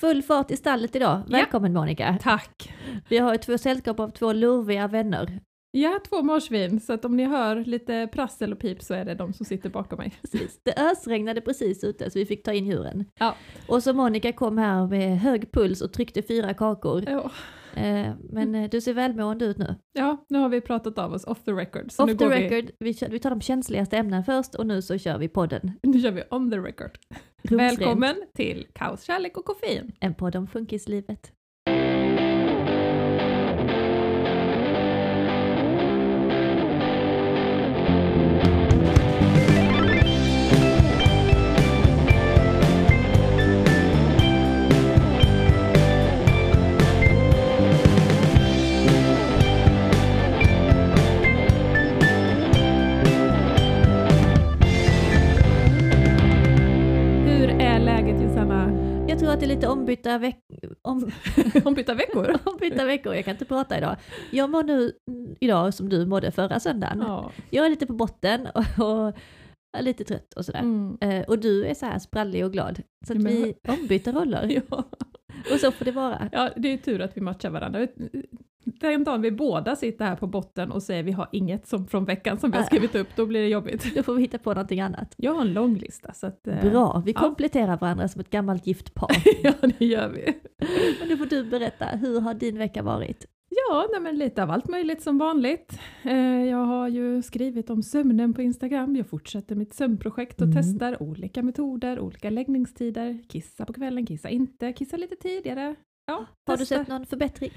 Full fart i stallet idag. Ja. Välkommen Monica. Tack! Vi har ett två sällskap av två lurviga vänner. Ja, två marsvin, så att om ni hör lite prassel och pip så är det de som sitter bakom mig. Precis. Det ösregnade precis ute så vi fick ta in djuren. Ja. Och så Monica kom här med hög puls och tryckte fyra kakor. Ja, men eh, du ser välmående ut nu. ja nu har vi pratat av oss off the record. Så nu, Off the går record, vi... vi tar de känsligaste ämnena först och nu så kör vi podden. Nu kör vi on the record. Rumsrent. Välkommen till Kaos, kärlek och koffein. En podd om funkislivet. Att det är lite ombytta, veck om, Ombytta veckor? ombytta veckor, jag kan inte prata idag. Jag mår nu mm, idag som du mådde förra söndagen. Ja. Jag är lite på botten och, och lite trött och sådär. Mm. Eh, och du är så här sprallig och glad. Så att Men- vi ombyter roller. ja. Och så får det vara. Ja, det är tur att vi matchar varandra. Den dagen vi båda sitter här på botten och säger vi har inget som från veckan som vi har Äh. skrivit upp, då blir det jobbigt. Då får vi hitta på någonting annat. Jag har en lång lista så att... eh, Bra, vi ja. kompletterar varandra som ett gammalt gift par. ja, det gör vi. Men nu får du berätta, hur har din vecka varit? Ja, nej, men lite av allt möjligt som vanligt. Eh, jag har ju skrivit om sömnen på Instagram. Jag fortsätter mitt sömnprojekt och Mm. testar olika metoder, olika läggningstider. Kissa på kvällen, kissa inte, kissa lite tidigare. Ja, Har du testa. sett någon förbättring?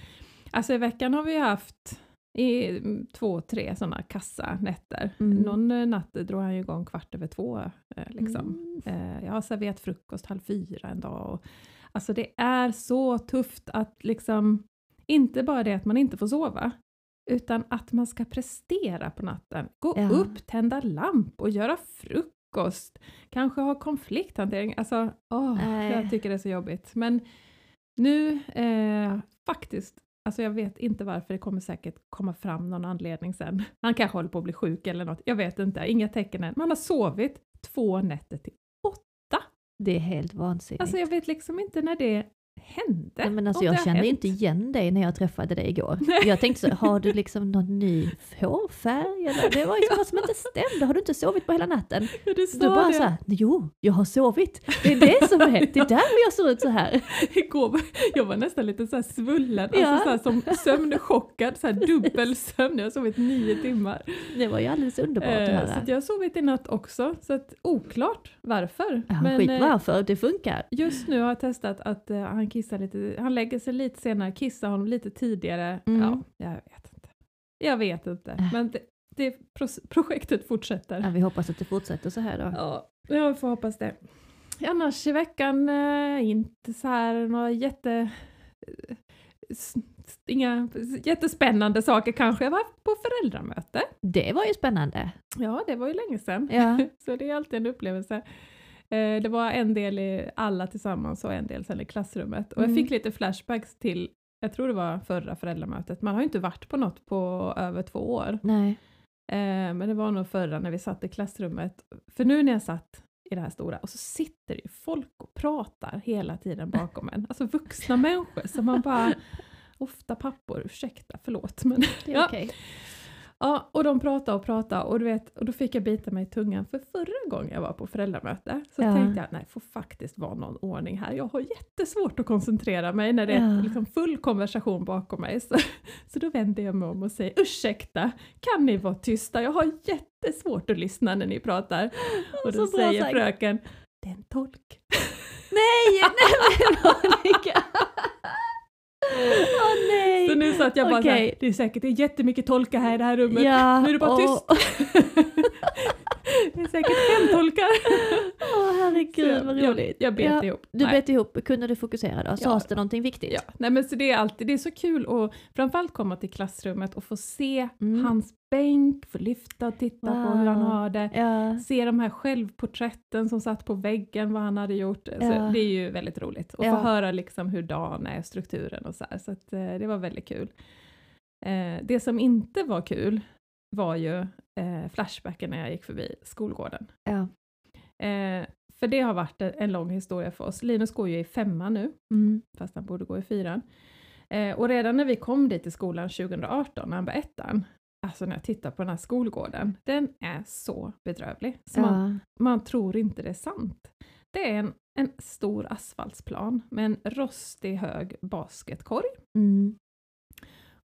Alltså i veckan har vi haft i mm, två, tre sådana kassa nätter. Mm. Någon eh, natt drog han ju igång kvart över två. Eh, liksom. Mm. Eh, jag har serverat frukost halv fyra en dag. Och, alltså det är så tufft att liksom, inte bara det att man inte får sova, utan att man ska prestera på natten. Gå Ja. upp, tända lamp och göra frukost. Kanske ha konflikthantering. Alltså, åh, jag tycker det är så jobbigt. Men nu, eh, faktiskt, alltså jag vet inte varför, det kommer säkert komma fram någon anledning sen. Han kanske håller på att bli sjuk eller något, jag vet inte, inga tecken än. Man har sovit två nätter till åtta. Det är helt vansinnigt. Alltså jag vet liksom inte när det hände. Nej, men alltså jag har kände hänt. inte igen dig när jag träffade dig igår. Nej. Jag tänkte så, har du liksom någon ny hårfärg? Eller? Det var ju något som inte stämde. Har du inte sovit på hela natten? Ja, du bara det. såhär, jo, jag har sovit. Det är det som är, det är därför jag ser ut så här. Igår, jag var nästan lite så här svullen, Ja. alltså så här som sömnchockad, så här dubbel sömn. Jag har sovit nio timmar. Det var ju alldeles underbart att Eh, så höra. att jag har sovit i natt också, så att oklart varför. Ja, Men, skit eh, varför, det funkar. Just nu har jag testat att eh, han kissar lite, han lägger sig lite senare, kissar honom lite tidigare. Mm. Ja, jag vet inte. Jag vet inte, Äh. men det, det pro- projektet fortsätter. Ja, vi hoppas att det fortsätter så här då. Ja, jag får hoppas det. Annars i veckan, eh, inte så här några jätte... eh, Inga jättespännande saker kanske. Jag var på föräldramöte. Det var ju spännande. Ja, det var ju länge sedan. Ja. Så det är alltid en upplevelse. Eh, Det var en del i alla tillsammans och en del sen i klassrummet. Och jag Mm. fick lite flashbacks till, jag tror det var förra föräldramötet. Man har ju inte varit på något på över två år. Nej. Eh, Men det var nog förra när vi satt i klassrummet. För nu när jag satt i det här stora och så sitter det ju folk och pratar hela tiden bakom en. Alltså vuxna människor som man bara, ofta pappor, ursäkta, förlåt. Men, Det är Ja. okej. Ja, och de pratade och pratade och, du vet, och då fick jag bita mig i tungan för förra gången jag var på föräldramöte så Ja. tänkte jag, nej, får faktiskt vara någon ordning här. Jag har jättesvårt att koncentrera mig när det är Ja. liksom full konversation bakom mig. Så, så då vänder jag mig om och säger, ursäkta, kan ni vara tysta? Jag har jättesvårt att lyssna när ni pratar. Och då säger sagt. fröken, det är en tolk. Nej, nej men Monica! Åh satt jag bara såhär, det är säkert det är jättemycket tolkar här i det här rummet. Ja, nu är det bara och- tyst. säkert fem tolkar. Åh herregud vad jag, roligt. jag bet Ja, ihop. Du Nej. bet ihop, kunde du fokusera då? Sades det någonting viktigt? Ja, nej men så det är alltid, det är så kul att framförallt komma till klassrummet och få se Mm. hans bänk, få lyfta och titta på hur han Wow. har det. Ja. Se de här självporträtten som satt på väggen, vad han hade gjort. Så Ja. det är ju väldigt roligt. Och Ja. få höra liksom hur dagen är, strukturen och så här. Så att, eh, det var väldigt kul. Eh, det som inte var kul var ju eh, flashbacken när jag gick förbi skolgården. Ja. Eh, för det har varit en, lång historia för oss. Linus går ju i femman nu, Mm. fast han borde gå i fyran. Eh, och redan när vi kom dit till skolan 2018, när han var ettan, alltså när jag tittar på den här skolgården, den är så bedrövlig. Så man, Ja. man tror inte det är sant. Det är en, en stor asfaltsplan med en rostig hög basketkorg. Mm.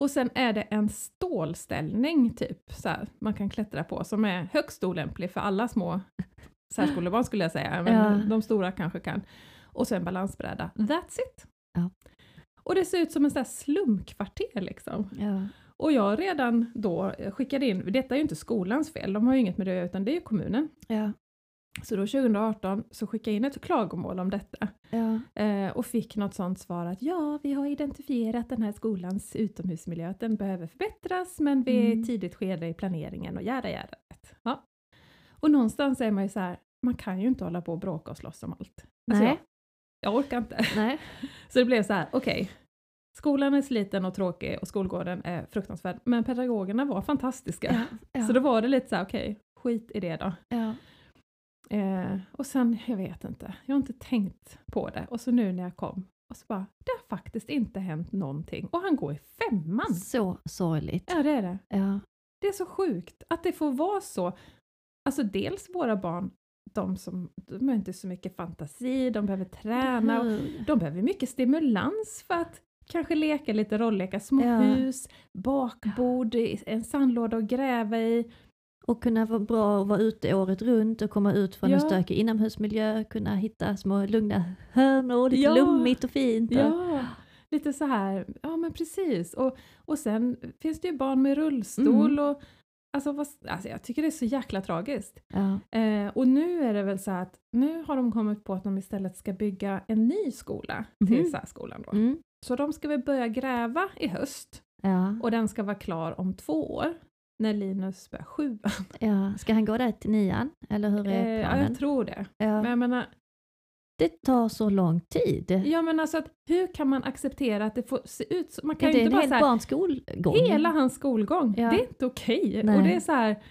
Och sen är det en stålställning, typ, så här, man kan klättra på, som är högst olämplig för alla små särskolebarn skulle jag säga, men Ja. de stora kanske kan. Och sen balansbräda. That's it! Ja. Och det ser ut som en sån slumkvarter liksom. Ja. Och jag redan då skickade in, detta är ju inte skolans fel, de har ju inget med det att göra, utan det är ju kommunen. Ja. Så då 2018 så skickade jag in ett klagomål om detta. Ja. Eh, och fick något sånt svar att ja, vi har identifierat den här skolans utomhusmiljö, att den behöver förbättras, men vi är i Mm. tidigt skede i planeringen och jära jära. Ja. Och någonstans är man ju så här, man kan ju inte hålla på och bråka och slåss om allt. Alltså Nej. Jag, jag orkar inte. Nej. Så det blev så här, okej, skolan är sliten och tråkig och skolgården är fruktansvärd, men pedagogerna var fantastiska. Ja. Ja. Så då var det lite så här, okej, skit i det då. ja. Eh, och sen, jag vet inte, jag har inte tänkt på det. Och så nu när jag kom, och så bara, det har faktiskt inte hänt någonting. Och han går i femman! Så sorgligt. Ja, det är det. Ja. Det är så sjukt att det får vara så. Alltså dels våra barn, de som de har inte så mycket fantasi, de behöver träna, och Hur- de behöver mycket stimulans för att kanske leka lite rolllekar, små Ja. hus, bakbord, en sandlåda att gräva i. Och kunna vara bra att vara ute året runt och komma ut från Ja. en stökig inomhusmiljö, kunna hitta små lugna hörnor, lite Ja. lummigt och fint. Och, Ja, lite så här, ja men precis. Och, och sen finns det ju barn med rullstol Mm. och alltså, vad, alltså jag tycker det är så jäkla tragiskt. ja. Eh, och nu är det väl så att nu har de kommit på att de istället ska bygga en ny skola till Mhm. särskolan då. Mm. Så de ska väl börja gräva i höst Ja. och den ska vara klar om två år när Linus börjar sjuan. ja. Ska han gå där till nian? Eller hur är Eh, ja, planen? jag tror det. ja. Men jag menar, Det tar så lång tid. ja men alltså att hur kan man acceptera att det får se ut så? Man kan Ja, ju det är inte bara hel barns skolgång. Hela hans skolgång. Ja. Det är inte okej. Nej. Och det är så här,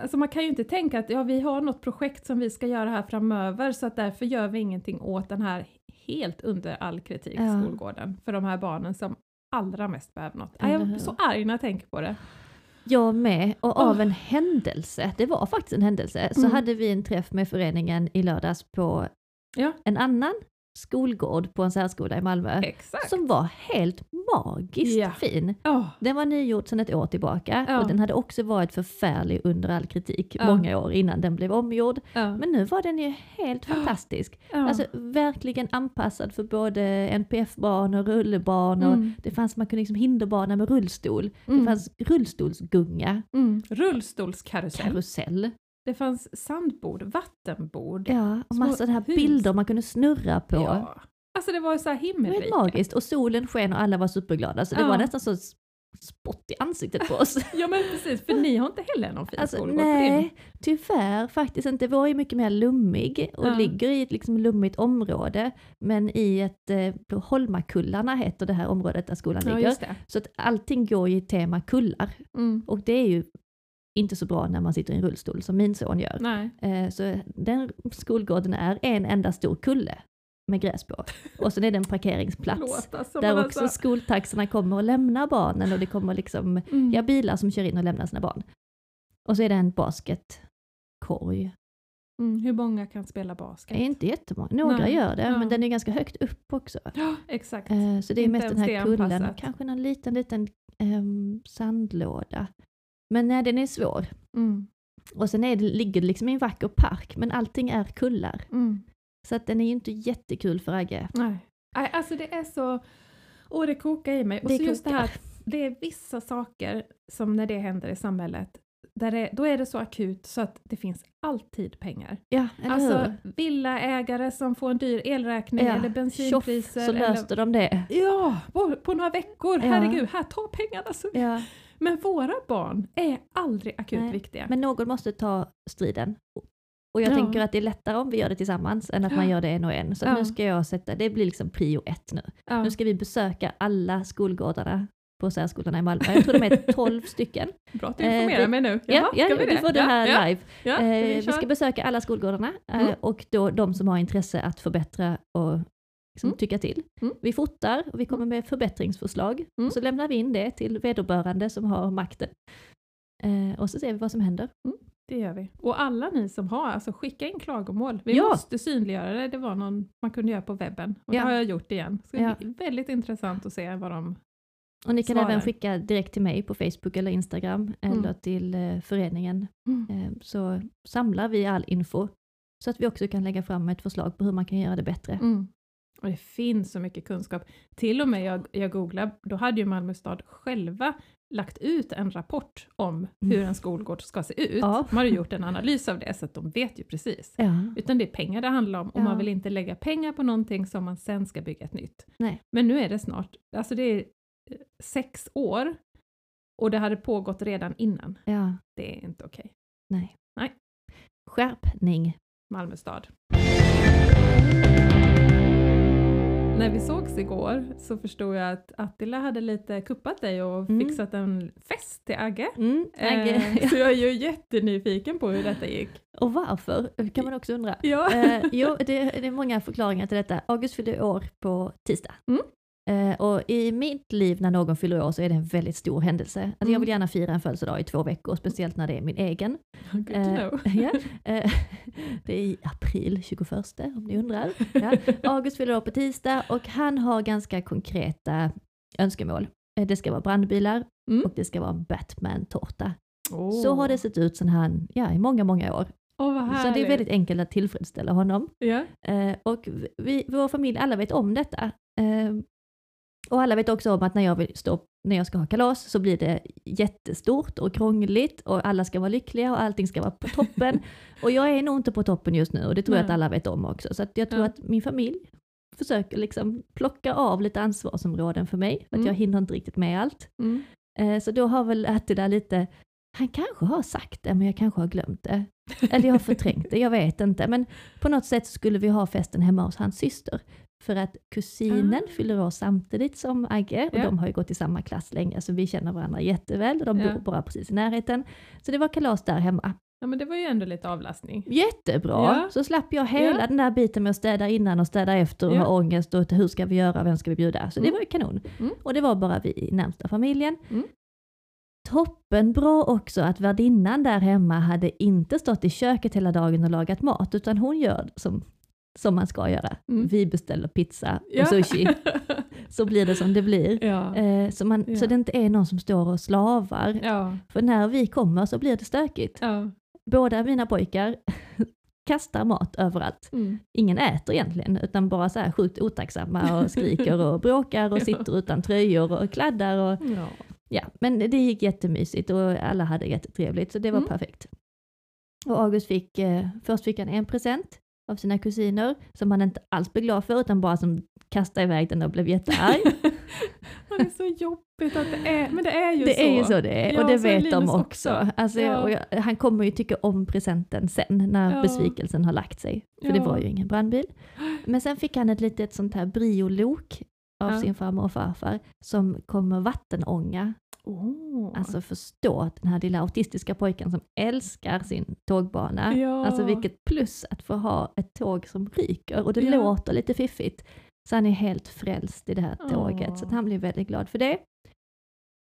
alltså man kan ju inte tänka att ja, vi har något projekt som vi ska göra här framöver så att därför gör vi ingenting åt den här helt under all kritik Ja. skolgården för de här barnen som allra mest behöver något. Jag är så arg när jag tänker på det. Jag med, och av Åh. en händelse, det var faktiskt en händelse, så Mm. hade vi en träff med föreningen i lördags på Ja. en annan skolgård på en särskola i Malmö. Exakt. Som var helt magiskt Ja. fin. Åh, Den var nygjord sedan ett år tillbaka Ja. och den hade också varit förfärlig under all kritik Ja. många år innan den blev omgjord. Men nu var den ju helt fantastisk. Alltså verkligen anpassad för både NPF-barn och rullbarn och Mm. det fanns, man kunde liksom hinderbana med rullstol. Mm. Det fanns rullstolsgunga, mm. Rullstolskarusell. karusell. Det fanns sandbord, vattenbord. Ja, och här hus. bilder man kunde snurra på. Ja. Alltså det var så här Det var magiskt och solen sken och alla var superglada så det Ja. var nästan så spott i ansiktet på oss. Ja men precis, för ni har inte heller någon fin Alltså, skolgård nej, tyvärr faktiskt inte. Vår är mycket mer lummig och Ja. ligger i ett liksom lummigt område. Men i ett, eh, på Holmakullarna heter det här området där skolan Ja, ligger. just det. Så att allting går ju i tema kullar. Mm. Och det är ju inte så bra när man sitter i en rullstol som min son gör. Nej. Eh, så den skolgården är en enda stor kulle med gräs på. Och sen är det en parkeringsplats. Där också alltså- skoltaxarna kommer och lämnar barnen och det kommer liksom Mm. ja, bilar som kör in och lämnar sina barn. Och så är det en basketkorg. Mm. Hur många kan spela basket? Det är inte jättemånga, några Nej, gör det, ja. men den är ganska högt upp också. Ja, exakt. Eh, så det är Inte mest den här är kullen kanske någon liten, liten ehm, sandlåda. Men nej, den är svår. Mm. Och sen är det, ligger det liksom i en vacker park, men allting är kullar. Mm. Så att den är ju inte jättekul för Agge. Nej. Nej, alltså det är så... Och det kokar i mig. Och Det så just det här, det är vissa saker som när det händer i samhället, där det, då är det så akut så att det finns alltid pengar. Ja, eller alltså villaägare som får en dyr elräkning Ja, eller Tjoff, bensinpriser. så eller, löste de det. Ja, på, på några veckor. Ja. Herregud, här, ta pengarna. Så. Ja, Men våra barn är aldrig akut Nej, viktiga. men någon måste ta striden. Och jag Ja. tänker att det är lättare om vi gör det tillsammans än att man Ja. gör det en och en. Så Ja. nu ska jag sätta, det blir liksom prio ett nu. Nu ska vi besöka alla skolgårdarna på särskolorna i Malmö. Jag tror de är 12 stycken. Bra att du Eh, informerar vi- mig nu. Ja, Jaha, ja ska vi du får det här live. Eh, vi kör. ska besöka alla skolgårdarna eh, Mm. och då de som har intresse att förbättra och liksom Mm. tycka till. Mm. Vi fotar och vi kommer med förbättringsförslag. Mm. Och så lämnar vi in det till vederbörande som har makten. Eh, och så ser vi vad som händer. Det gör vi. Och alla ni som har, alltså skicka in klagomål. Vi Ja. måste synliggöra det. Det var någon man kunde göra på webben. Och Ja. det har jag gjort igen. Så det Ja. blir väldigt intressant att se vad de... Och ni kan Svarar. även skicka direkt till mig på Facebook eller Instagram eller Mm. till eh, föreningen. Eh, så samlar vi all info så att vi också kan lägga fram ett förslag på hur man kan göra det bättre. Mm. Och det finns så mycket kunskap. Till och med jag, jag googlade, då hade ju Malmö stad själva lagt ut en rapport om hur en skolgård ska se ut. Ja. De hade gjort en analys av det så att de vet ju precis. Ja. Utan det är pengar det handlar om och Ja. man vill inte lägga pengar på någonting som man sen ska bygga ett nytt. Nej. Men nu är det snart, alltså det är eh, sex år och det hade pågått redan innan. ja, Det är inte okej. nej. Nej. Skärpning. Malmö stad. När vi sågs igår så förstod jag att Attila hade lite kuppat dig och Mm. fixat en fest till Agge. Mm, Agge. Eh, så jag är ju jättenyfiken på hur detta gick. Och varför? kan man också undra. Ja. Eh, jo, det, det är många förklaringar till detta. August fyller år på tisdag. Mm. Eh, och i mitt liv när någon fyller år så är det en väldigt stor händelse. Alltså Jag Mm. vill gärna fira en födelsedag i två veckor, speciellt när det är min egen. Good to Eh, know. ja, eh, det är i april 21 om ni undrar. Ja. August fyller år på tisdag och han har ganska konkreta önskemål. Eh, Det ska vara brandbilar Mm. och det ska vara en Batman-tårta. Åh. Så har det sett ut sedan han, ja i många, många år. Vad Så det är väldigt enkelt att tillfredsställa honom. Ja. Eh, och vi, vår familj, alla vet om detta. Eh, och alla vet också om att när jag, vill stå, när jag ska ha kalas så blir det jättestort och krångligt och alla ska vara lyckliga och allting ska vara på toppen. och jag är nog inte på toppen just nu och det tror jag Nej. att alla vet om också. Så jag tror Ja. att min familj försöker liksom plocka av lite ansvarsområden för mig, för att Mm. jag hinner inte riktigt med allt. Mm. Eh, så då har väl Attila lite, han kanske har sagt det men jag kanske har glömt det. Eller jag har förträngt det, jag vet inte. Men på något sätt skulle vi ha festen hemma hos hans syster. För att kusinen Ah. fyller år samtidigt som Agge och Ja. de har ju gått i samma klass länge så vi känner varandra jätteväl och de Ja. bor bara precis i närheten. Så det var kalas där hemma. Ja, men det var ju ändå lite avlastning. Jättebra! Ja. Så slapp jag hela Ja. den där biten med att städa innan och städa efter och Ja. ha ångest och hur ska vi göra, vem ska vi bjuda? Så det Mm. var ju kanon. Mm. Och det var bara vi i närmsta familjen. Mm. Toppen bra också att värdinnan där hemma hade inte stått i köket hela dagen och lagat mat, utan hon gör som, som man ska göra. Mm. Vi beställer pizza Ja. och sushi, så blir det som det blir. ja. Eh, så, man, Ja. så det inte är någon som står och slavar. För när vi kommer så blir det stökigt. Båda mina pojkar kastar mat överallt. Mm. Ingen äter egentligen, utan bara så här sjukt otacksamma och skriker och bråkar och sitter utan tröjor och kladdar. Och, Ja. ja, men det gick jättemysigt och alla hade jättetrevligt, så det var Mm. perfekt. Och August fick, eh, först fick han en present av sina kusiner, som han inte alls blev glad för, utan bara som kastade iväg den och blev jättearg. Det är så jobbigt att det är, men det är ju det så. är ju så det är, Ja, och det vet de också. också. Alltså, Ja. jag, han kommer ju tycka om presenten sen, när Ja. besvikelsen har lagt sig. För det var ju ingen brandbil. Men sen fick han ett litet sånt här briolok av Ja. sin farmor och farfar, som kommer vattenånga. Oh. Alltså förstå att den här lilla autistiska pojken som älskar sin tågbana. Ja. Alltså vilket plus att få ha ett tåg som ryker och det Ja. låter lite fiffigt. Så han är helt frälst i det här tåget, Åh. så han blir väldigt glad för det.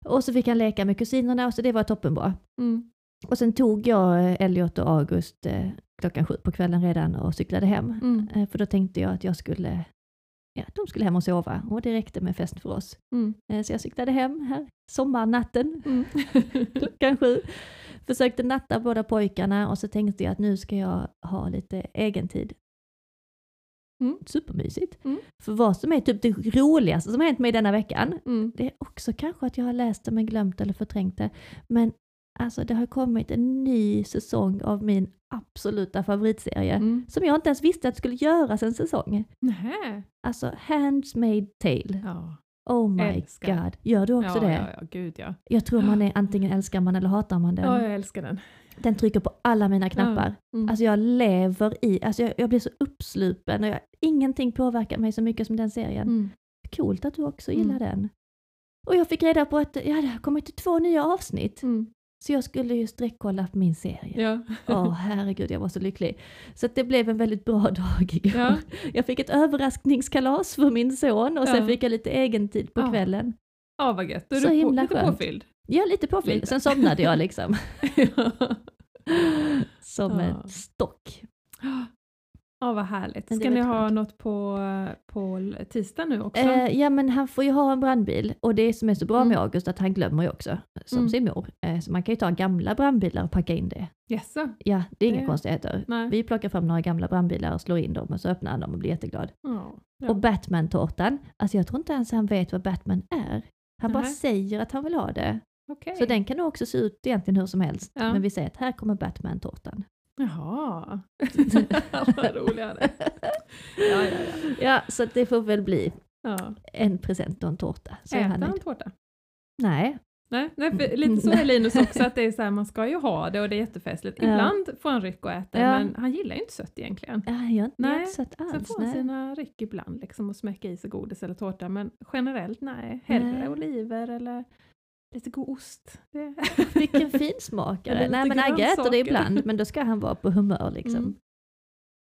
Och så fick han leka med kusinerna, så det var toppenbra. Mm. Och sen tog jag eh, Elliot och August eh, klockan sju på kvällen redan och cyklade hem. Mm. Eh, för då tänkte jag att jag skulle, ja, de skulle hem och sova och det räckte med fest för oss. Mm. Eh, så jag cyklade hem här sommarnatten Mm. klockan sju. Försökte natta båda pojkarna och så tänkte jag att nu ska jag ha lite egen tid. Mm. Supermysigt. Mm. För vad som är typ det roligaste som har hänt mig denna veckan, Mm. det är också kanske att jag har läst det men glömt eller förträngt det, men alltså det har kommit en ny säsong av min absoluta favoritserie, Mm. som jag inte ens visste att skulle göras en säsong. Nähä. Alltså Handmaid's Tale. Ja. Oh my Älskar. god. Gör du också ja, det? Ja, ja, gud ja. Jag tror man är antingen älskar man eller hatar man den. Ja, jag älskar den. Den trycker på alla mina knappar. Mm. Alltså jag lever i, alltså jag, jag blir så uppslupen och jag, ingenting påverkar mig så mycket som den serien. Mm. Coolt att du också gillar Mm. den. Och jag fick reda på att ja, det har kommit två nya avsnitt. Mm. Så jag skulle ju sträckkolla på min serie. Ja. Åh herregud, jag var så lycklig. Så det blev en väldigt bra dag igår. Ja. Jag fick ett överraskningskalas för min son och sen Ja. fick jag lite egen tid på Ja. kvällen. Ja, vad gött. Då är Så du på, himla lite skönt. påfylld. Ja, lite påfylld. Lite. Sen somnade jag liksom. Som en stock. Ja, vad härligt. Ska ni ha skönt. något på, på tisdag nu också? Eh, ja men han får ju ha en brandbil och det som är så bra Mm. med August att han glömmer ju också, som Mm. sin mor. Eh, så man kan ju ta gamla brandbilar och packa in det. Jaså? Ja, det är inga Det- konstigheter. Nej. Vi plockar fram några gamla brandbilar och slår in dem och så öppnar han dem och blir jätteglad. Ja. Ja. Och Batman-tårtan, alltså jag tror inte ens han vet vad Batman är. Han bara Nej. säger att han vill ha det. Okej. Så den kan också se ut egentligen hur som helst. Ja. Men vi säger att här kommer Batman-tårtan. Jaha. vad roligare. Ja, ja, ja. Ja, så det får väl bli ja. en present och en tårta. Så är Äter han han tårta? Nej, Nej, nej lite så är Linus också, att det är så här, man ska ju ha det och det är jättefestligt. Ibland får han ryck och äta, Ja. men han gillar ju inte sött egentligen. ja, jag har inte Nej, inte sett Sen alls. får han sina ryck ibland liksom och smäcka i sig godis eller tårta, men generellt nej. Hellre Nej. oliver eller lite god ost. Vilken finsmakare. Nej men Agge äter det ibland, men då ska han vara på humör liksom. Mm.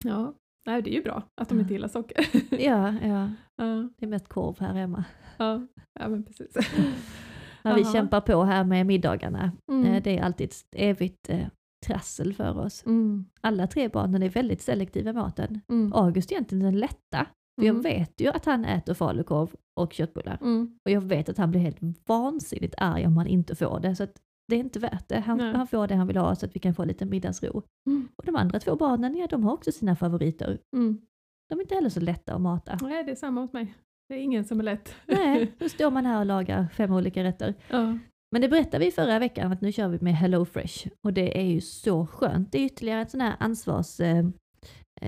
Ja, nej, det är ju bra att de inte gillar socker. Ja, ja. ja, Det är mest korv här hemma. ja, ja, men precis. När vi Jaha. kämpar på här med middagarna. Mm. Eh, Det är alltid ett evigt eh, trassel för oss. Mm. Alla tre barnen är väldigt selektiva med maten. Mm. August är egentligen den lätta. För jag Mm. vet ju att han äter falukorv och köttbullar. Mm. Och jag vet att han blir helt vansinnigt arg om han inte får det. Så att det är inte värt det. Han, han får det han vill ha så att vi kan få lite middagsro. Mm. Och de andra två barnen, ja de har också sina favoriter. Mm. De är inte heller så lätta att mata. Nej, det är samma hos mig. Det är ingen som är lätt. Nej, då står man här och lagar fem olika rätter. ja. Men det berättade vi förra veckan att nu kör vi med Hello Fresh och det är ju så skönt. Det är ytterligare ett sån här ansvars... Eh,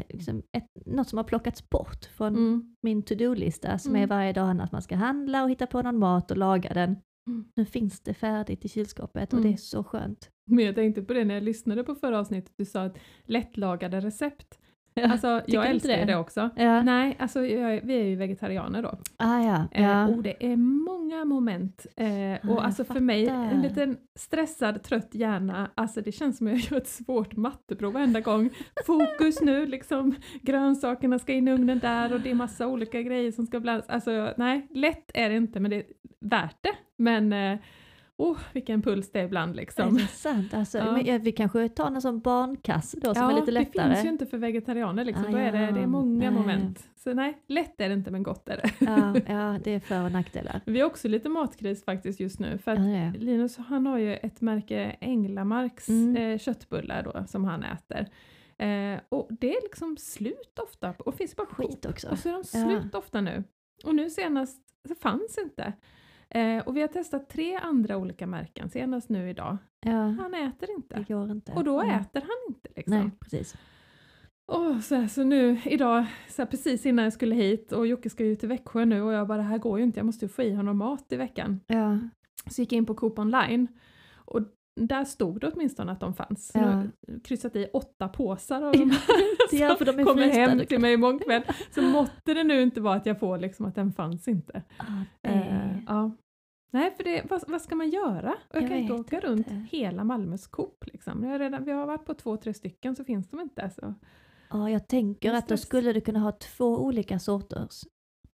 liksom ett, något som har plockats bort från Mm. min to-do-lista som Mm. är varje dag att man ska handla och hitta på någon mat och laga den. Mm. Nu finns det färdigt i kylskåpet och Mm. det är så skönt. Men jag tänkte på det när jag lyssnade på förra avsnittet, du sa att lättlagade recept. Alltså, jag älskar det? det också. Ja. Nej, alltså jag, vi är ju vegetarianer då. Ah, ja. Eh, ja. och det är många moment. Eh, jag och alltså för mig, en liten stressad, trött hjärna, alltså det känns som att jag gör ett svårt matteprov varenda gång. Fokus nu, liksom grönsakerna ska in i ugnen där och det är massa olika grejer som ska blandas. Alltså nej, lätt är det inte men det är värt det. Men eh, oh, vilken puls det är ibland Är liksom. det sant? Alltså, Ja. men, ja, vi kanske tar någon sån barnkasse då som är lite det lättare. finns ju inte för vegetarianer liksom. Ah, Då är det, det ja, är många nej. moment. Så nej, lätt är det inte men gott är det. ja, ja, det är för och nackdelar. Vi har också lite matkris faktiskt just nu för Ja, att det. Linus han har ju ett märke Änglamarks Mm. eh, köttbullar då som han äter. Eh, och det är liksom slut ofta och finns bara skit. Också. Och så är de Ja. slut ofta nu. Och nu senast så fanns inte. Eh, och vi har testat tre andra olika märken senast nu idag. Ja, Han äter det inte. går inte. Och då Mm. äter han inte liksom. Nej, precis. Åh, så, här, så nu idag, så här, precis innan jag skulle hit och Jocke ska ju till Växjö nu och jag bara det här går ju inte, jag måste ju få i honom mat i veckan. Ja, Så gick jag in på Coop online och där stod det åtminstone att de fanns. Ja. jag har kryssat i åtta påsar av de Ja, för de är kommer hem till mig imorgon kväll. Så måtte det nu inte vara att jag får liksom att den fanns inte. Ja, Eh, ja. Nej, för det, vad, vad ska man göra? Och jag, Jag kan inte åka runt inte. hela Malmös Coop. Liksom. Jag redan, vi har varit på två, tre stycken så finns de inte. Så. ja, jag tänker att då skulle du kunna ha två olika sorters.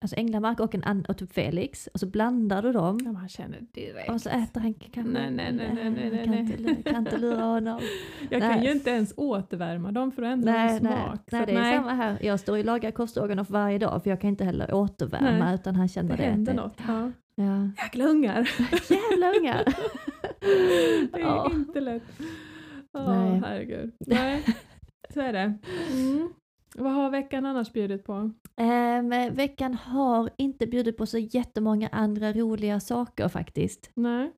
Alltså Änglamark och, en an- och typ Felix och så blandar du dem. Ja, man känner direkt. Och så äter han kanske... Nej, nej, nej, nej, nej, nej, Kan nej. inte, kan inte lura honom. jag kan nej. ju inte ens återvärma dem för att ändra Nej, nej, smak. nej, så det är nej, samma här. Jag står och lagar korvstroganoff varje dag för jag kan inte heller återvärma Nej, utan han det känner det. händer det- något. Ja. Ja. Jäkla ungar! Jävla ungar! det är Ja. inte lätt. Ja, Nej. herregud. Nej, så är det. Mm. Vad har veckan annars bjudit på? Ehm, veckan har inte bjudit på så jättemånga andra roliga saker faktiskt. Nej.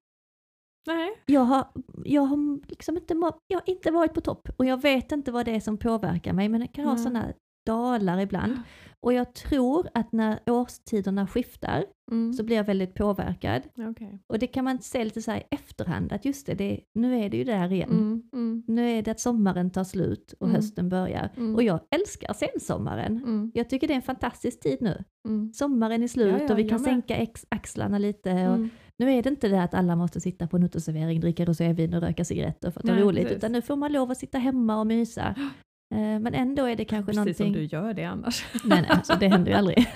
Nej. Jag har, jag har liksom inte, jag har inte varit på topp och jag vet inte vad det är som påverkar mig men jag kan ha Nej. sådana dalar ibland. Och jag tror att när årstiderna skiftar Mm. så blir jag väldigt påverkad. Okej. Och det kan man säga lite så i efterhand, att just det, det nu är det ju där igen. Mm. Mm. Nu är det att sommaren tar slut och Mm. hösten börjar. Mm. Och jag älskar sensommaren. Mm. Jag tycker det är en fantastisk tid nu. Mm. Sommaren är slut Ja, ja, och vi kan sänka axlarna lite. Och nu är det inte det att alla måste sitta på en uteservering, dricka rosévin och röka cigaretter för att ha roligt, precis. utan nu får man lov att sitta hemma och mysa. Eh, Men ändå är det kanske Precis som någonting... du gör det annars. Nej, nej, alltså det händer ju aldrig.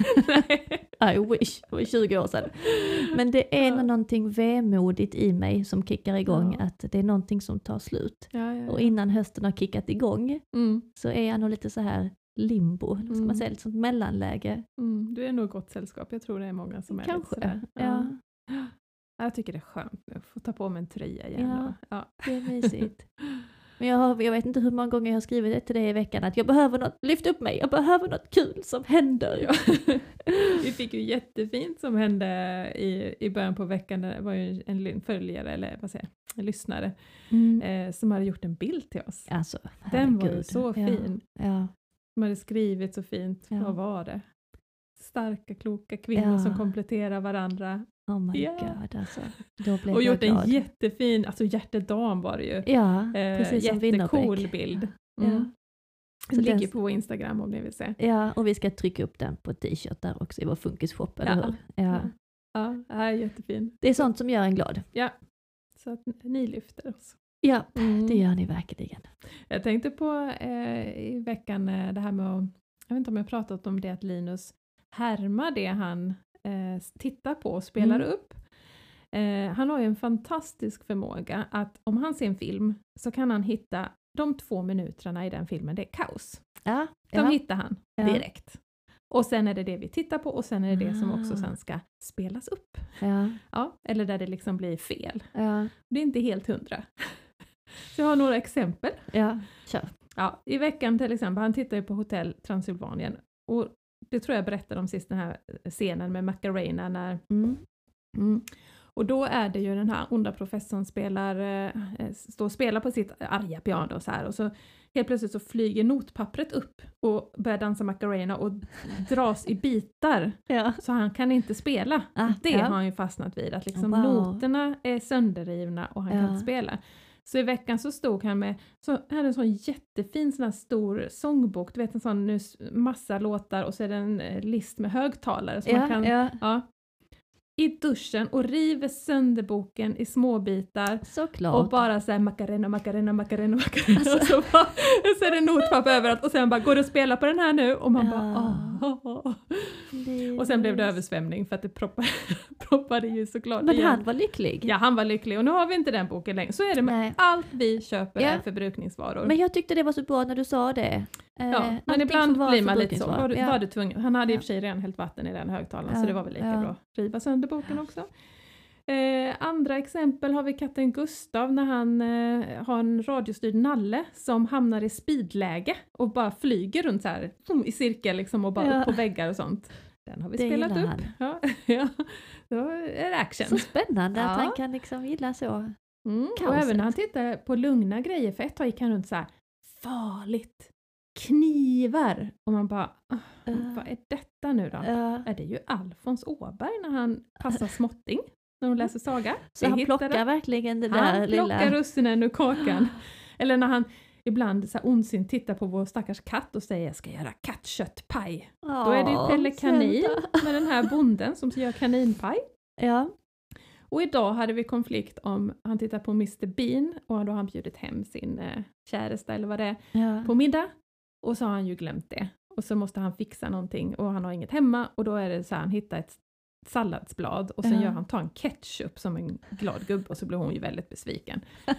I wish, det var 20 år sedan. Men det är Ja. någonting vemodigt i mig som kickar igång, Ja. att det är någonting som tar slut. Ja, ja, Och innan hösten har kickat igång Mm. så är jag nog lite så här limbo, vad ska Mm. man säga, ett sånt mellanläge. Mm. Du är nog gott sällskap. Jag tror det är många som är lite Kanske. sådär. Ja, Jag tycker det är skönt nu att få ta på mig en tröja igen. Ja. Ja. det är mysigt. Men jag, har, jag vet inte hur många gånger jag har skrivit det till dig i veckan, att jag behöver något, lyft upp mig, jag behöver något kul som händer. Ja. Vi fick ju jättefint som hände i, i början på veckan. Det var ju en följare, eller vad säger jag, en lyssnare, Mm. eh, som hade gjort en bild till oss. Alltså, Den var ju så Ja, fin. Ja, De hade skrivit så fint. Ja. Vad var det? Starka, kloka kvinnor Ja. som kompletterar varandra. Oh my Ja. god alltså. Då blev Och jag gjort glad. en jättefin, alltså hjärtedam var det ju. Ja, Eh, precis som jättecool bild. Ja. Mm. Så Den ligger den- på vår Instagram om ni vill se. Ja, och vi ska trycka upp den på t-shirt där också i vår funkisshop, eller Ja. hur? Ja. Ja, ja är jättefin. Det är sånt som gör en glad. Så att ni lyfter oss. Ja, Mm. det gör ni verkligen. Jag tänkte på eh, i veckan eh, det här med att, jag vet inte om jag pratat om det, att Linus härmar det han eh, tittar på och spelar Mm. upp. Eh, han har ju en fantastisk förmåga att om han ser en film så kan han hitta de två minuterna i den filmen, det är kaos. Ja, De ja. hittar han Ja. direkt. Och sen är det det vi tittar på och sen är det det som också Ah. sen ska spelas upp. ja, Ja, eller där det liksom blir fel. ja, Det är inte helt hundra. Så jag har några exempel. ja. Kör. Ja, I veckan till exempel, han tittar ju på Hotell Transylvanien och det tror jag berättade om sist, den här scenen med Macarena när Mm. Mm. Och då är det ju den här onda professorn spelar, eh, eh, står och spelar på sitt arga piano så här och så helt plötsligt så flyger notpappret upp och börjar dansa Macarena och dras i bitar Ja. så han kan inte spela. Ah, det ja. har han ju fastnat vid, att liksom Wow. noterna är sönderrivna och han kan Ja. inte spela. Så i veckan så stod han med, så hade en sån jättefin sån här stor sångbok, du vet en sån nu, massa låtar och så är det en eh, list med högtalare. Så man Ja, kan, ja, ja, i duschen och river sönder boken i små bitar såklart. och bara såhär Macarena, Macarena, Macarena, Macarena Alltså. och så, bara, och så är det notpapper överallt och sen bara går det att spela på den här nu och man Ja. bara åh, åh. Det- Och sen blev det översvämning för att det proppade, proppade ju såklart Men igen. han var lycklig. Ja, han var lycklig och nu har vi inte den boken längre. Så är det med Nej. allt vi köper Ja. är förbrukningsvaror. Men jag tyckte det var så bra när du sa det. Eh, ja, men ibland blir man lite så. Var, du- Ja. var du tvungen? Han hade i Ja. och för sig redan hällt vatten i den högtalaren så Ja, det var väl lika ja. bra att riva sönder boken också. Eh, andra exempel har vi katten Gustav när han eh, har en radiostyrd nalle som hamnar i speedläge och bara flyger runt så här i cirkel liksom och bara Ja. upp på väggar och sånt. Den har vi Det spelat upp. han. Ja, ja. Då är det action. Så spännande att Ja. han kan liksom gilla så. Mm. Och även när han tittar på lugna grejer, för ett tag gick han runt så här farligt, knivar. Och man bara, "Ah, Ja. vad är detta nu då? Ja. Är det ju Alfons Åberg när han passar småtting, när de läser saga. så Vi han plockar verkligen det Han där plockar lilla... russinen ur kakan. Eller när han ibland så ondsint tittar på vår stackars katt och säger jag ska göra kattköttpaj. Då är det ju Pelle Kanin med den här bonden som gör kaninpaj. Ja. Och idag hade vi konflikt om, han tittar på Mr Bean och då har han bjudit hem sin eh, käresta eller vad det är Ja. på middag. Och så har han ju glömt det. Och så måste han fixa någonting och han har inget hemma och då är det så här, han hittar ett salladsblad och sen Ja. gör han, tar en ketchup som en glad gubbe och så blir hon ju väldigt besviken.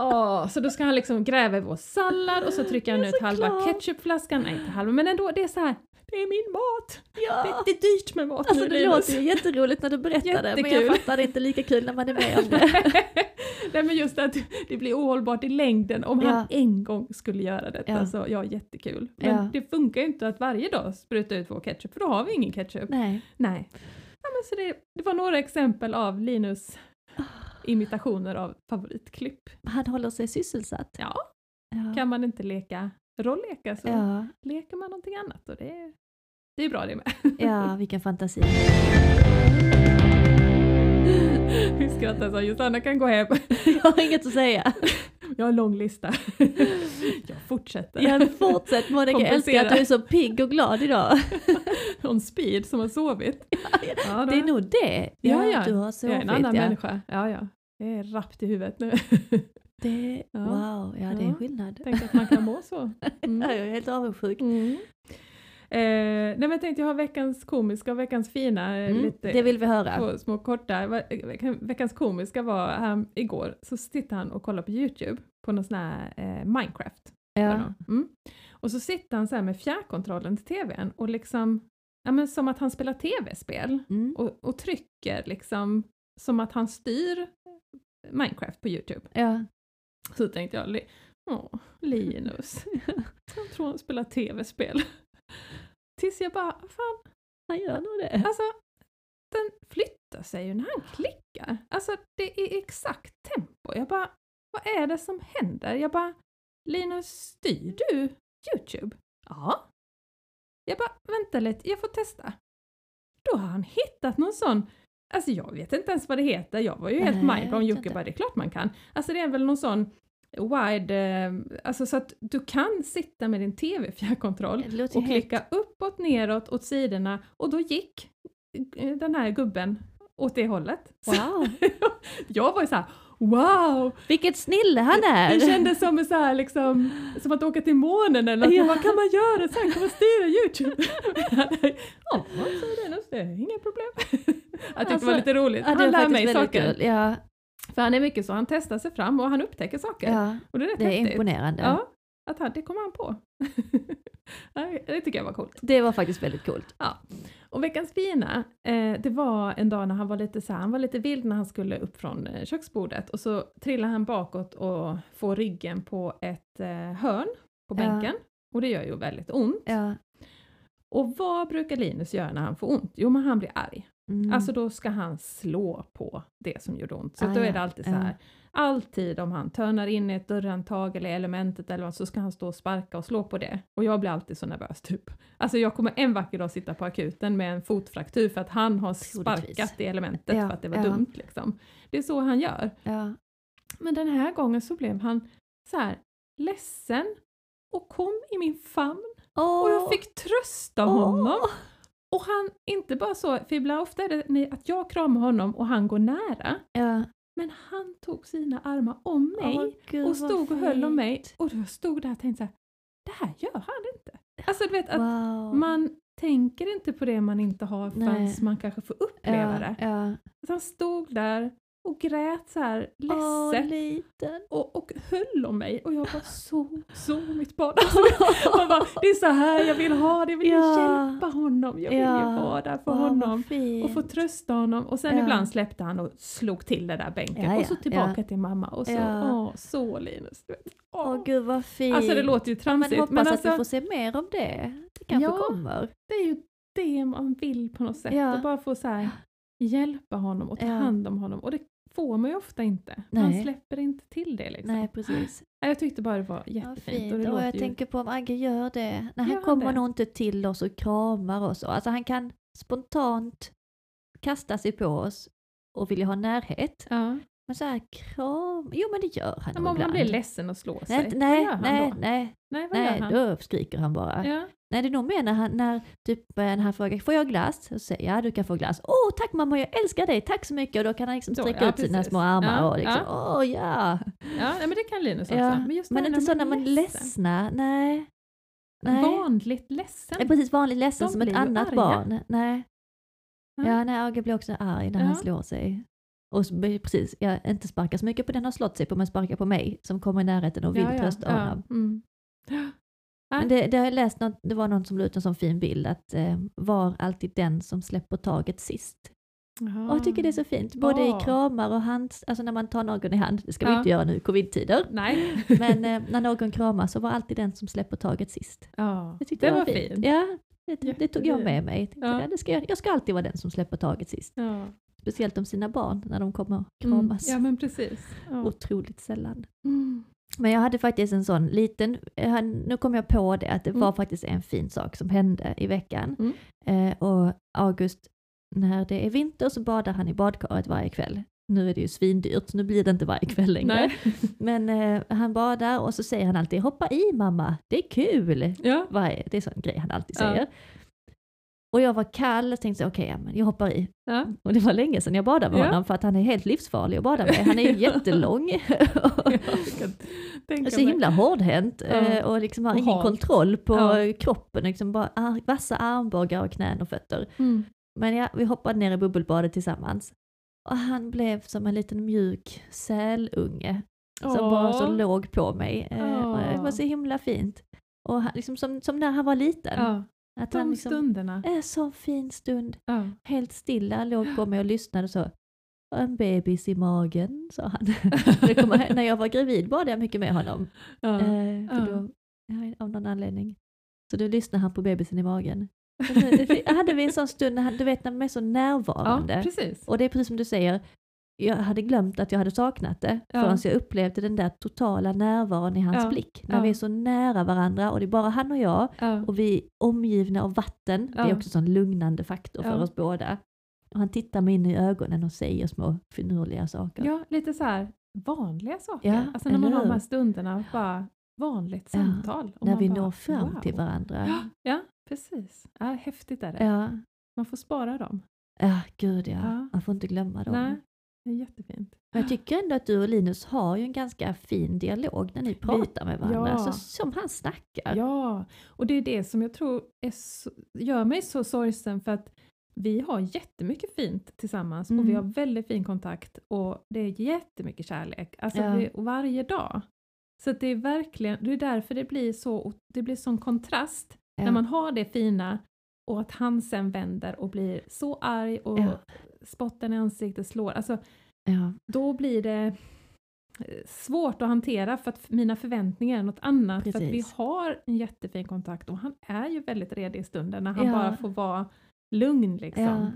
Åh, så då ska han liksom gräva i vår sallad och så trycker han ut halva glad. ketchupflaskan, nej inte halva men ändå det är så här. det är min mat! ja. Det, det är dyrt med mat Alltså nu det Linus. låter ju jätteroligt när du berättar det, men jag fattar det inte lika kul när man är med om det. Nej men just att det blir ohållbart i längden om Ja. han en gång skulle göra detta Ja. så ja, jättekul. Men Ja. det funkar ju inte att varje dag spruta ut vår ketchup för då har vi ingen ketchup. Nej. Nej. Ja, men så det, det var några exempel av Linus imitationer av favoritklipp. Han håller sig sysselsatt. Ja, Ja. kan man inte leka rollleka så ja. leker man någonting annat och det är det är bra det med. Ja, vilken fantasi. Vi skrattar så Josanna kan gå hem. Jag har inget att säga. Jag har en lång lista. Jag fortsätter. Ja, fortsätt Monica, jag älskar att du är så pigg och glad idag. On speed som har sovit. Ja, Det är nog det. Ja, ja. Du har jag sovit, är en annan ja. människa. Ja, ja. Jag är rappt i huvudet nu. Det, Ja. Wow, ja det är Ja. skillnad. Tänk att man kan må så. Ja, Mm. jag är helt avundsjuk. Mm. Eh, nej men jag tänkte jag har veckans komiska och veckans fina. eh, Mm, lite det vill vi höra. Två små korta. Veck- Veckans komiska var här igår så sitter han och kollar på Youtube på någon sån här eh, Minecraft. Ja. Mm. Och så sitter han så med fjärrkontrollen till tvn och liksom, ja men som att han spelar tv-spel Mm. och, och trycker liksom som att han styr Minecraft på Youtube. Ja. Så tänkte jag, åh, Linus, jag tror han spelar tv-spel. Tills jag bara, fan, Han gör nog det. Alltså, den flyttar sig ju när han klickar. Alltså, det är exakt tempo. Jag bara, vad är det som händer? Jag bara, Linus, styr du Youtube? Ja. Jag bara, vänta lite, jag får testa. Då har han hittat någon sån, alltså jag vet inte ens vad det heter, jag var ju helt mindblown, Jocke bara, det är klart man kan. Alltså det är väl någon sån wide, eh, alltså så att du kan sitta med din TV-fjärrkontroll Det låter och helt- klicka uppåt, neråt, åt sidorna och då gick eh, den här gubben åt det hållet. Wow, jag var ju såhär wow! vilket snille han är! Det kändes som, så här, liksom, som att åka till månen eller något. Ja. Bara, kan man göra så här? Kan man styra Youtube? ja, så är det, det är inga problem. Jag tyckte det var Alltså, lite roligt. Han är lär mig saker. kul. Ja, För han är mycket så, han testar sig fram och han upptäcker saker. ja, Och det är rätt det är imponerande. Ja, att han, det kommer han på. Det tycker jag var coolt. Det var faktiskt väldigt coolt. Och veckans fina, eh, det var en dag när han var lite så här, han var lite vild när han skulle upp från eh, köksbordet och så trillade han bakåt och får ryggen på ett eh, hörn på Ja. bänken. Och det gör ju väldigt ont. Ja. Och vad brukar Linus göra när han får ont? Jo, men han blir arg. Mm. Alltså då ska han slå på det som gjorde ont. Så Ah, då är det alltid så Ja. här, alltid om han törnar in i ett dörrhandtag eller elementet eller vad så ska han stå och sparka och slå på det. Och jag blir alltid så nervös typ. Alltså jag kommer en vacker dag sitta på akuten med en fotfraktur för att han har sparkat i elementet Ja, för att det var ja. dumt liksom. Det är så han gör. Men den här gången så blev han så här ledsen och kom i min famn Åh, och jag fick trösta åh. honom. Och han, inte bara så, för ibland ofta är det att jag kramar honom och han går nära. Ja. Men han tog sina armar om mig Åh, gud, och stod och höll om mig. Och då stod där och tänkte så här, det här gör han inte. Alltså du vet att Wow. man tänker inte på det man inte har förrän Nej. man kanske får uppleva ja, det. Ja. Så han stod där och grät så här Åh, ledset liten. och, och höll om mig och jag bara så, så mitt barn. Alltså, man bara, det är så här jag vill ha det, jag vill Ja. hjälpa honom, jag vill Ja. ju vara där för Åh, vad honom. Och få trösta honom och sen Ja. ibland släppte han och slog till det där bänken Ja, och så ja, tillbaka ja. till mamma och så, Ja. åh så Linus. Du vet. Åh. Åh gud vad fint. alltså det låter ju men tramsigt hoppas men, att alltså, vi får se mer av det. Det kanske Ja. kommer. det är ju det man vill på något sätt. Ja. Att bara få så här, hjälpa honom och ta Ja. hand om honom och det får man ju ofta inte. Man Nej. släpper inte till det liksom. Nej precis. Jag tyckte bara det var jättefint. fint. Och det Och jag ju... tänker på om Agge gör det. Nej, Gör han han kommer det? nog inte till oss och kramar oss. Alltså han kan spontant kasta sig på oss och vilja ha närhet. Ja. Men så här kram, jo men det gör han Men om han ibland. blir ledsen och slår sig, Nej, vad nej, gör han nej, då? nej, Nej, vad gör nej, han? då skriker han bara. Ja. Nej, det är nog mer när, han, när typ, eh, när han frågar får jag glass? Så säger jag ja, du kan få glass. Åh, tack mamma, jag älskar dig, tack så mycket. Och då kan han liksom sträcka ja, ut sina små armar Ja, och liksom, åh ja. ja, men det kan Linus också. ja. Men, just Men inte så när man är ledsen. ledsna, nej. nej. Vanligt ledsen. Är precis vanligt ledsen som ett annat arga. barn. Nej. Ja. Ja, nej, Agge blir också arg när han Ja. slår sig. Och precis, jag inte sparkar så mycket på den han slått sig på, men sparkar på mig som kommer i närheten och vill ja, ja, trösta ja. honom. Mm. Men det, det har jag läst, något, det var någon som la ut en sån fin bild att eh, var alltid den som släpper taget sist. Och jag tycker det är så fint, både Ja. i kramar och hands, alltså när man tar någon i hand, det ska vi inte göra nu covid-tider, Nej. men eh, när någon kramar så var alltid den som släpper taget sist. Jag tyckte det det, var fint. fint. Ja, det, det tog jag med mig. Jag, tänkte, ja. det ska, jag jag ska alltid vara den som släpper taget sist. Ja. Speciellt om sina barn när de kommer Mm. kramas. ja, men precis. Ja. Otroligt sällan. Mm. Men jag hade faktiskt en sån liten, hade- nu kom jag på det, att det Mm. var faktiskt en fin sak som hände i veckan. Mm. Eh, och August, när det är vinter så badar han i badkaret varje kväll. Nu är det ju svindyrt, nu blir det inte varje kväll längre. Nej. Men eh, han badar och så säger han alltid hoppa i mamma, det är kul. Ja. Varje, det är sån grej han alltid Ja. säger. Och jag var kall och tänkte okej, men jag hoppar i. Ja. Och det var länge sedan jag badade med Ja. honom för att han är helt livsfarlig att bada med. Han är ju jättelång. så himla hårdhänt Ja. eh, och liksom har Och ingen halt. kontroll på Ja. kroppen. Liksom bara ar- vassa armbågar och knän och fötter. Mm. Men ja, vi hoppade ner i bubbelbadet tillsammans. Och han blev som en liten mjuk sälunge som bara så låg på mig. Och det var så himla fint. Och han, liksom som, som när han var liten. Att han de liksom, stunderna. är så fin stund. Ja. Helt stilla, låg på mig och lyssnade och så. En bebis i magen, sa han. kommer, när jag var gravid badade jag mycket med honom. Ja. Eh, för då, av någon anledning. Så då lyssnade han på bebisen i magen. Och så- det- hade vi en sån stund, när han, du vet när man är så närvarande. ja. Och det är precis som du säger, jag hade glömt att jag hade saknat det Ja. förrän jag upplevde den där totala närvaron i hans Ja. blick. När Ja. vi är så nära varandra och det är bara han och jag Ja. och vi är omgivna av vatten. Det är också en sån lugnande faktor för oss båda. Och han tittar mig in i ögonen och säger små finurliga saker. ja, lite så här vanliga saker. Alltså när man har de här stunderna, bara vanligt samtal. när vi bara, når fram wow. till varandra. Ja, precis. Ja, häftigt är det. Man får spara dem. ja gud. Ja. Man får inte glömma dem. Nej, det är jättefint. Jag tycker ändå att du och Linus har ju en ganska fin dialog när ni pratar med varandra. ja. Så, som han snackar. Ja, och det är det som jag tror är så, gör mig så sorgsen för att vi har jättemycket fint tillsammans och vi Mm. har väldigt fin kontakt och det är jättemycket kärlek, alltså Ja. det, varje dag. Så det är verkligen, det är därför det blir så, det blir sån kontrast Ja. när man har det fina och att han sen vänder och blir så arg och Ja. Spotten i ansiktet slår, alltså ja. då blir det eh, svårt att hantera för att mina förväntningar är något annat. För att vi Precis. har en jättefin kontakt och han är ju väldigt redig i stunden när han Ja. bara får vara lugn liksom. Ja.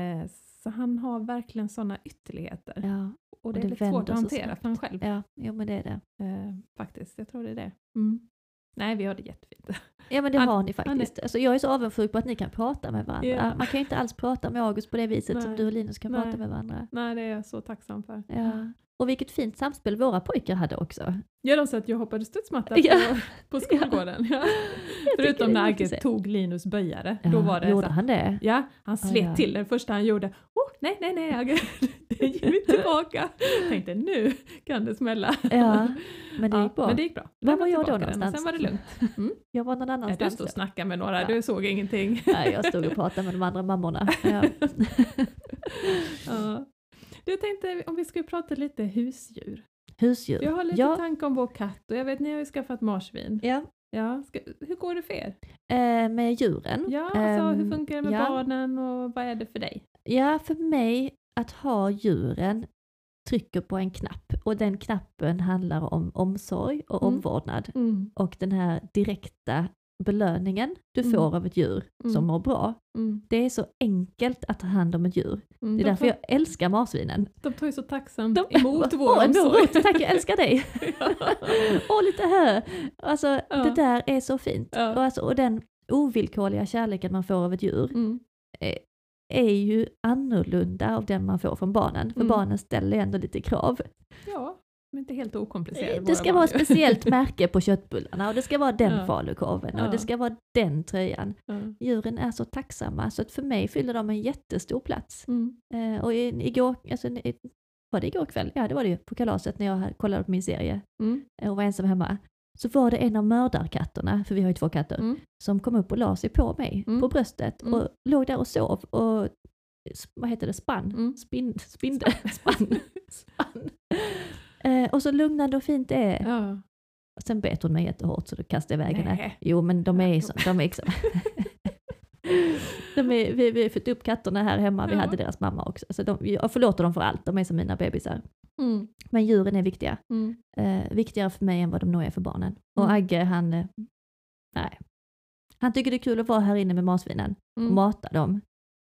Eh, Så han har verkligen sådana ytterligheter. Ja. Och det är det lite svårt att hantera snabbt. för han själv. ja, jo men det är det. Eh, faktiskt, jag tror det är det. Mm. Nej, vi har det jättefint. Ja men det har ni faktiskt. Alltså, jag är så avundsjuk på att ni kan prata med varandra. Ja. Man kan ju inte alls prata med August på det viset som Nej. du och Linus kan prata Nej. med varandra. Nej, det är jag så tacksam för. Ja. Och vilket fint samspel våra pojkar hade också. Ja, de sa att jag hoppade studsmatta Ja. på, på skolgården. Ja. Förutom när är Agge tog Linus böjare. Ja, Då var det gjorde så, han det? Ja, han slet ja. till det första han gjorde. Oh, nej, nej, nej, Agge, ger vi tillbaka. Tänkte nu kan det smälla. Ja, men det gick bra. Men det gick bra. Var var jag då den någonstans? Sen var det lugnt. Mm. Jag var någon Nej, du annanstans. stod och snackade med några, du såg ingenting. Nej, jag stod och pratade med de andra mammorna. Du tänkte om vi skulle prata lite husdjur. Husdjur. Jag har lite ja. tankar om vår katt och jag vet ni har ju skaffat marsvin. Ja. Ja, ska, hur går det för er? Eh, med djuren. Ja, alltså, hur Ehm, funkar det med ja. barnen och vad är det för dig? Ja, för mig att ha djuren trycker på en knapp och den knappen handlar om omsorg och Mm. omvårdnad. Mm. Och den här direkta belöningen du Mm. får av ett djur som Mm. mår bra. Mm. Det är så enkelt att ta hand om ett djur. Mm. Det är de, därför tar, jag älskar marsvinen. de tar ju så tacksamt De- emot vår Åh, morot, tack jag älskar dig! Åh, lite hö! Alltså Ja. det där är så fint. Ja. Och, alltså, och den ovillkorliga kärleken man får av ett djur Mm. är ju annorlunda av den man får från barnen. För Mm. barnen ställer ju ändå lite krav. Ja, men inte helt okomplicerade. Det våra ska vara speciellt märke på köttbullarna och det ska vara den Ja. falukorven och Ja. det ska vara den tröjan. Ja. Djuren är så tacksamma så att för mig fyller de en jättestor plats. Mm. Eh, och igår, alltså, var det igår kväll? Ja det var det ju, på kalaset när jag kollade på min serie Mm. eh, och var ensam hemma. Så var det en av mördarkatterna, för vi har ju två katter, Mm. som kom upp och la sig på mig, Mm. på bröstet Mm. och låg där och sov och vad heter det, spann? Mm. Spin, spindel? Spann. spann. Eh, och så lugnande och fint det är. Ja. Sen bet hon mig jättehårt så då kastade jag iväg henne. Jo men de är så, de är liksom de är, vi, vi har fått upp katterna här hemma, vi Ja. hade deras mamma också. Så de, jag förlåter dem för allt, de är som mina bebisar. Mm. Men djuren är viktiga. Mm. Eh, viktigare för mig än vad de nog är för barnen. Och Mm. Agge han, eh, nej. Han tycker det är kul att vara här inne med marsvinen och Mm. mata dem.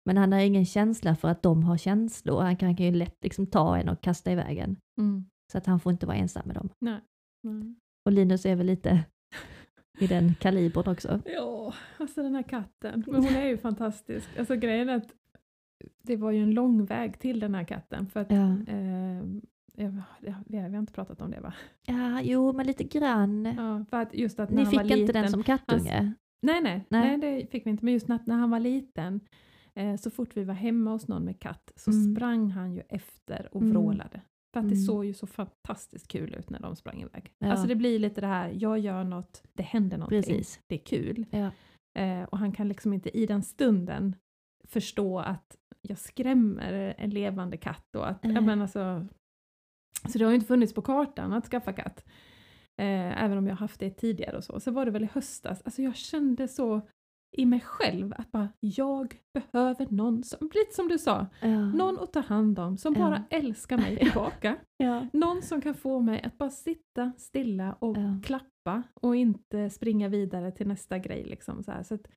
Men han har ingen känsla för att de har känslor. Han kan, kan ju lätt liksom ta en och kasta iväg en. Mm. Så att han får inte vara ensam med dem. Nej. Mm. Och Linus är väl lite i den kalibern också. Ja, alltså den här katten. Men hon är ju fantastisk. Alltså grejen är att det var ju en lång väg till den här katten. För att, Ja, eh, jag, vi har inte pratat om det va? ja jo men lite grann. Ja, för att just att när Ni han fick var inte liten, den som kattunge? Nej, nej, Nej. nej, det fick vi inte. Men just när, när han var liten, eh, så fort vi var hemma hos någon med katt, så Mm. sprang han ju efter och Mm. vrålade. För att det Mm. såg ju så fantastiskt kul ut när de sprang iväg. Ja. Alltså det blir lite det här, jag gör något, det händer någonting, Precis. det är kul. Ja. Eh, och han kan liksom inte i den stunden förstå att jag skrämmer en levande katt. Och att, Nej. men alltså, så det har ju inte funnits på kartan att skaffa katt. Eh, även om jag haft det tidigare och så. Så var det väl i höstas, alltså jag kände så i mig själv att bara, jag behöver någon, som, lite som du sa, Ja. någon att ta hand om som Ja. bara älskar mig tillbaka. Ja. Någon som kan få mig att bara sitta stilla och Ja. klappa och inte springa vidare till nästa grej. Liksom, så. Så att,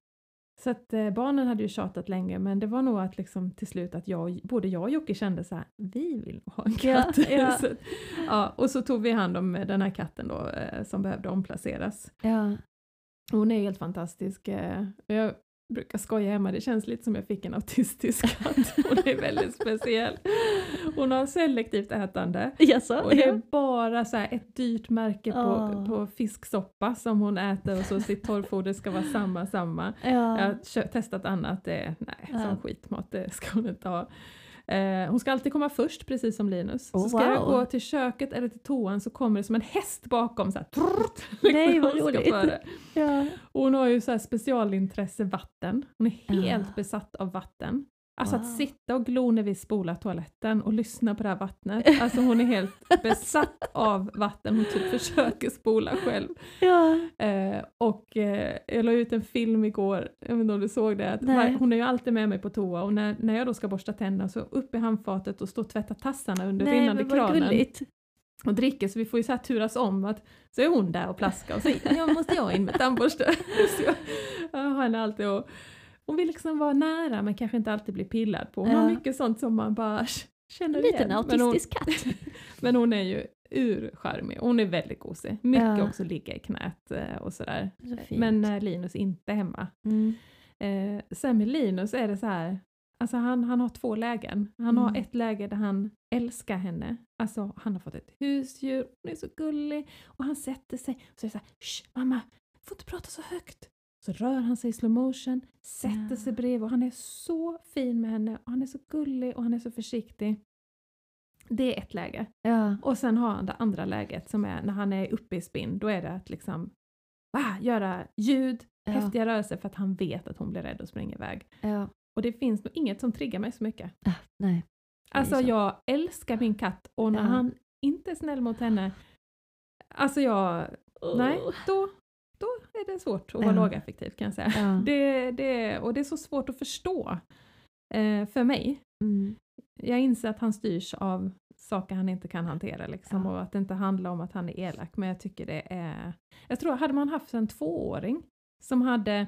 så att eh, barnen hade ju tjatat länge men det var nog att liksom, till slut att jag, både jag och Jocke kände så här, vi vill ha en Ja, katt. ja. så, att, ja, och så tog vi hand om den här katten då eh, som behövde omplaceras. Ja. Hon är helt fantastisk. eh, Jag brukar skoja hemma, det känns lite som jag fick en autistisk katt. Hon är väldigt speciell. Hon har selektivt ätande. Jaså? Och det är bara så ett dyrt märke på, Åh. på fisksoppa som hon äter och så sitt torrfoder ska vara samma, samma. Jag Ja. har kö- testat annat, det, nej, Ja. sån skitmat det ska hon inte ha. Eh, hon ska alltid komma först, precis som Linus. Oh, så ska jag wow. gå till köket eller till toan så kommer det som en häst bakom. Så här, trrrt, liksom, Nej, vad roligt. Ja. Och hon har ju så här specialintresse vatten. Hon är Ja. helt besatt av vatten. Alltså Wow. att sitta och glo när vi spolar toaletten och lyssna på det här vattnet. Alltså hon är helt besatt av vatten. Hon typ försöker spola själv. Ja. Eh, och eh, jag la ut en film igår, jag vet inte om du såg det, att var- hon är ju alltid med mig på toa och när, när jag då ska borsta tänderna så upp i handfatet och stå och tvätta tassarna under Nej rinnande kranen gulligt. och dricker så vi får ju så här turas om att så är hon där och plaskar och så jag måste jag in med tandborste. så jag, jag har henne alltid och hon vill liksom vara nära men kanske inte alltid bli pillad på. Hon har Ja. mycket sånt som man bara känner En liten igen. Men hon, autistisk katt. men hon är ju urcharmig. Hon är väldigt gosig. Mycket Ja. också ligga i knät eh, och sådär. Så. Men när Linus inte är hemma. Mm. Eh, sen med Linus är det så här, alltså han, han har två lägen. Han har Mm. ett läge där han älskar henne. Alltså han har fått ett husdjur, hon är så gullig. Och han sätter sig och säger så här, Shh, mamma, får inte prata så högt. Så rör han sig i slow motion, sätter sig bredvid och han är så fin med henne och han är så gullig och han är så försiktig. Det är ett läge. Ja. Och sen har han det andra läget som är när han är uppe i spinn, då är det att liksom ah, göra ljud, Ja. häftiga rörelser för att han vet att hon blir rädd och springer iväg. Ja. Och det finns nog inget som triggar mig så mycket. Ah, nej. Alltså så. jag älskar min katt och när Ja. han inte är snäll mot henne, alltså jag, nej, då, då är det svårt att vara Ja. lågaffektiv kan jag säga. Ja. Det, det, och det är så svårt att förstå eh, för mig. Mm. Jag inser att han styrs av saker han inte kan hantera liksom, Ja. och att det inte handlar om att han är elak. Men jag tycker det är... Jag tror, hade man haft en tvååring som hade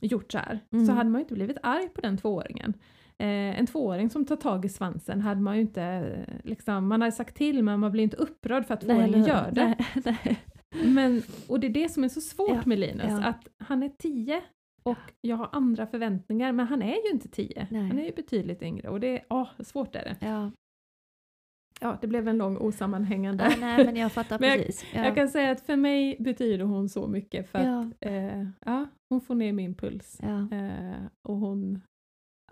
gjort så här, Mm. så hade man ju inte blivit arg på den tvååringen. Eh, en tvååring som tar tag i svansen hade man ju inte, liksom, man hade sagt till men man blir inte upprörd för att tvååringen gör det. Nej, nej. Men, och det är det som är så svårt Ja, med Linus, ja. att han är tio och jag har andra förväntningar men han är ju inte tio. Nej. Han är ju betydligt yngre och det är, åh, svårt är det. Ja. Ja, det blev en lång osammanhängande. Ja, nej men jag fattar Men jag- precis. Ja. Jag kan säga att för mig betyder hon så mycket för ja. att eh, ja, hon får ner min puls. Ja. Eh, och hon,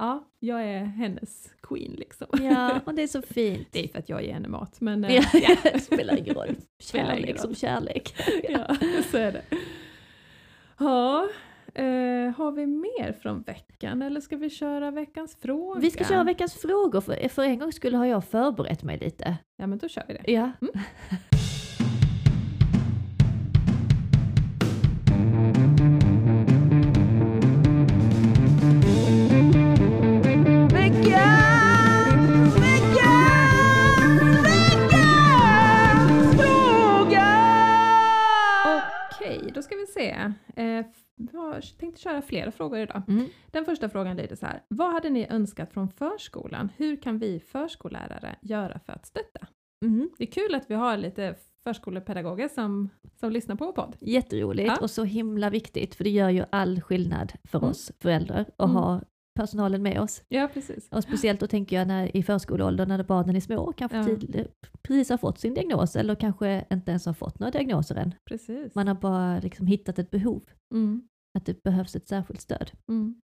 ja, jag är hennes queen liksom. ja, och det är så fint. Det är för att jag ger henne mat men eh, Ja, ja. spelar ingen roll. Spelar ingen Kärlek som roll. kärlek. ja, så är det. Ja, eh, har vi mer från veckan eller ska vi köra veckans fråga? Vi ska köra veckans frågor, för, för en gång skulle har jag förberett mig lite. Ja men då kör vi det. Ja. Okej, se. Eh, jag tänkte köra flera frågor idag. Mm. Den första frågan lyder så här. Vad hade ni önskat från förskolan? Hur kan vi förskollärare göra för att stötta? Mm. Det är kul att vi har lite förskolepedagoger som, som lyssnar på vår podd. Jätteroligt Ja. och så himla viktigt för det gör ju all skillnad för Mm. oss föräldrar att Mm. ha personalen med oss. Ja, precis. Och speciellt då tänker jag när, i förskoleåldern när barnen är små, kanske Ja. tid, precis har fått sin diagnos eller kanske inte ens har fått några diagnoser än. precis. Man har bara liksom hittat ett behov, Mm, att det behövs ett särskilt stöd. mm,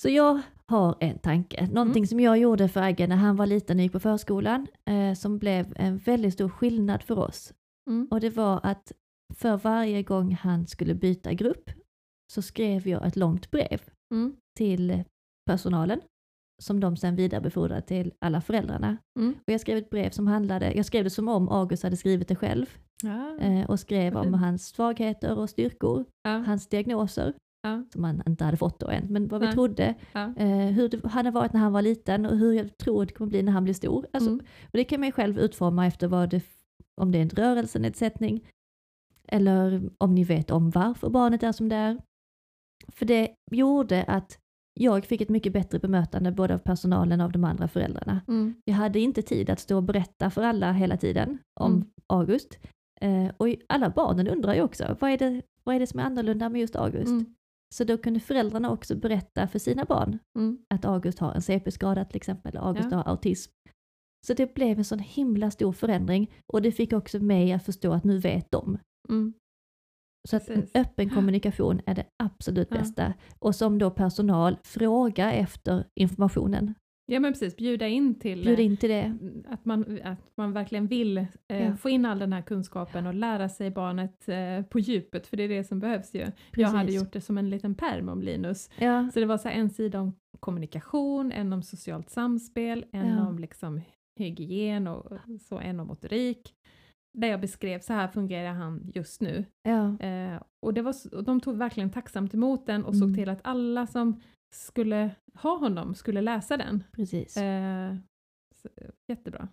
Så jag har en tanke, någonting Mm. som jag gjorde för Agge när han var liten och gick på förskolan, eh, som blev en väldigt stor skillnad för oss. mm, Och det var att för varje gång han skulle byta grupp så skrev jag ett långt brev mm, till personalen som de sen vidarebefordrade till alla föräldrarna. mm. Och jag skrev ett brev som handlade, jag skrev det som om August hade skrivit det själv Ja, eh, och skrev om hans svagheter och styrkor, ja, hans diagnoser ja, som han inte hade fått då än, men vad vi trodde, eh, hur det hade varit när han var liten och hur jag tror det kommer bli när han blir stor. Alltså, Mm, och det kan man ju själv utforma efter vad det, om det är en rörelsenedsättning eller om ni vet om varför barnet är som det är. För det gjorde att jag fick ett mycket bättre bemötande både av personalen och av de andra föräldrarna. mm, Jag hade inte tid att stå och berätta för alla hela tiden om Mm. August. Eh, och alla barnen undrar ju också, vad är, det, vad är det som är annorlunda med just August? mm, Så då kunde föräldrarna också berätta för sina barn mm. att August har en CP-skada till exempel, eller August Ja. har autism. Så det blev en sån himla stor förändring och det fick också mig att förstå att nu vet de. Mm. Så att en Precis. öppen kommunikation är det absolut Ja. bästa. Och som då personal, fråga efter informationen. Ja men precis, bjuda in till Bjud eh, in till det. att man, att man verkligen vill eh, Ja. få in all den här kunskapen och lära sig barnet eh, på djupet, för det är det som behövs ju. Jag hade Precis. gjort det som en liten pärm om Linus. Ja, Så det var så en sida om kommunikation, en om socialt samspel, en Ja. om liksom hygien och så en om motorik. Där jag beskrev, så här fungerar han just nu. ja, Eh, och, det var, och de tog verkligen tacksamt emot den och Mm. såg till att alla som skulle ha honom skulle läsa den. precis. Eh, så, jättebra.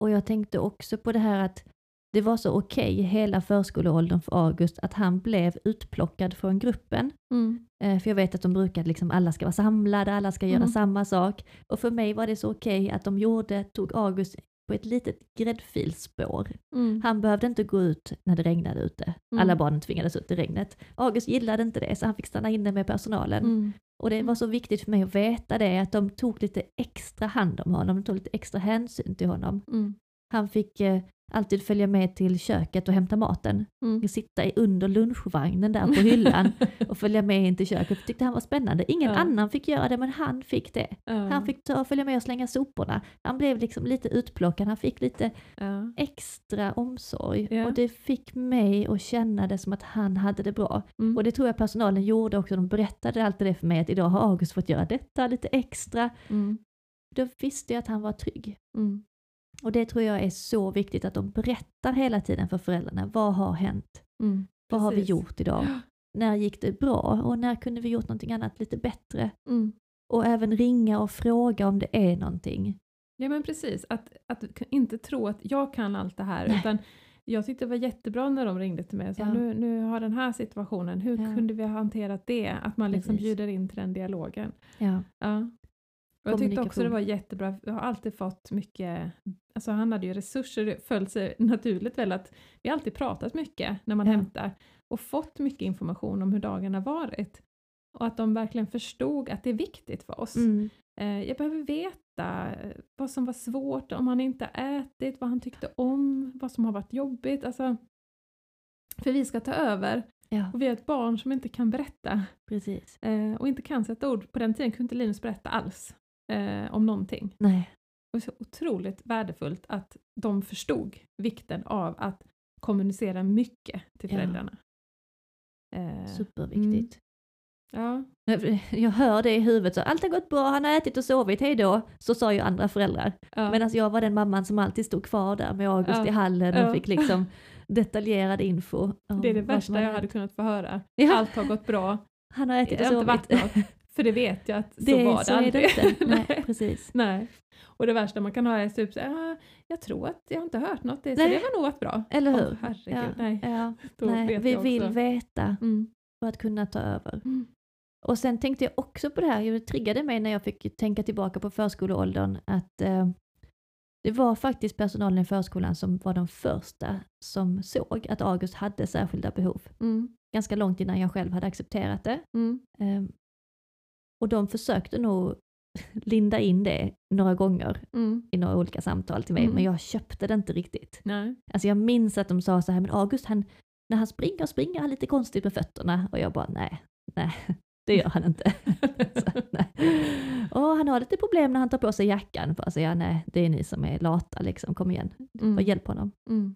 Och jag tänkte också på det här att det var så okej hela förskoleåldern för August att han blev utplockad från gruppen. Mm. Eh, För jag vet att de brukar liksom, alla ska vara samlade, alla ska göra Mm. samma sak. Och för mig var det så okej att de gjorde, tog August på ett litet gräddfilspår. Mm. Han behövde inte gå ut när det regnade ute. Mm. Alla barnen tvingades ut i regnet. August gillade inte det så han fick stanna inne med personalen. Mm. Och det var så viktigt för mig att veta det, att de tog lite extra hand om honom, de tog lite extra hänsyn till honom. Mm. Han fick eh, alltid följa med till köket och hämta maten. Mm. Sitta i under lunchvagnen där på hyllan och följa med in till köket. Tyckte han var spännande. Ingen Ja. annan fick göra det men han fick det. Ja. Han fick ta följa med och slänga soporna. Han blev liksom lite utplockad, han fick lite ja. extra omsorg. Och det fick mig att känna det som att han hade det bra. Mm. Och det tror jag personalen gjorde också. De berättade alltid det för mig att idag har August fått göra detta lite extra. Mm. Då visste jag att han var trygg. Mm. Och det tror jag är så viktigt att de berättar hela tiden för föräldrarna. Vad har hänt? Mm. Vad har vi gjort idag? När gick det bra? Och när kunde vi gjort någonting annat lite bättre? Mm. Och även ringa och fråga om det är någonting. Ja men precis, att, att inte tro att jag kan allt det här Nej. utan jag tyckte det var jättebra när de ringde till mig och sa Ja. nu, nu har den här situationen, hur Ja. kunde vi ha hanterat det? Att man liksom Precis. bjuder in till den dialogen. Ja, Ja. Jag tyckte också det var jättebra, jag har alltid fått mycket, alltså han hade ju resurser, det föll sig naturligt väl att vi alltid pratat mycket när man Ja. hämtar och fått mycket information om hur dagen har varit. Och att de verkligen förstod att det är viktigt för oss. mm. Eh, jag behöver veta eh, vad som var svårt, om han inte ätit, vad han tyckte om, vad som har varit jobbigt. Alltså, för vi ska ta över ja och vi är ett barn som inte kan berätta precis. eh, och inte kan sätta ord. På den tiden kunde inte Linus berätta alls eh, om någonting. Nej, Och så otroligt värdefullt att de förstod vikten av att kommunicera mycket till Ja. föräldrarna. Eh, superviktigt. ja, Jag hör det i huvudet, så allt har gått bra, han har ätit och sovit, hej då. Så sa ju andra föräldrar. ja, Medan jag var den mamman som alltid stod kvar där med August Ja. i hallen och Ja. fick liksom detaljerad info. det är det värsta jag hade kunnat få höra. Ja. Allt har gått bra, Han har ätit och sovit. För det vet jag att så Det, var det så är aldrig. det inte. Nej, precis. Nej. Och det värsta man kan höra är typ så "Ah, jag tror att jag har inte hört något, det, så Nej. det var nog varit bra. Eller hur? herregud, ja. nej. Ja. Nej, vi vill veta Mm. för att kunna ta över. Mm. Och sen tänkte jag också på det här, det triggade mig när jag fick tänka tillbaka på förskoleåldern att eh, Det var faktiskt personalen i förskolan som var de första som såg att August hade särskilda behov. Mm. Ganska långt innan jag själv hade accepterat det. Mm. Och de försökte nog linda in det några gånger Mm. i några olika samtal till mig, Mm. men jag köpte det inte riktigt. Nej. Alltså jag minns att de sa så här, men August han, när han springer, springer han lite konstigt med fötterna. Och jag bara, nej, nej, det gör han inte. så, nej. Och han har lite problem när han tar på sig jackan. Bara, så, ja, nej, det är ni som är lata liksom, kom igen, Mm. och hjälp honom. Mm.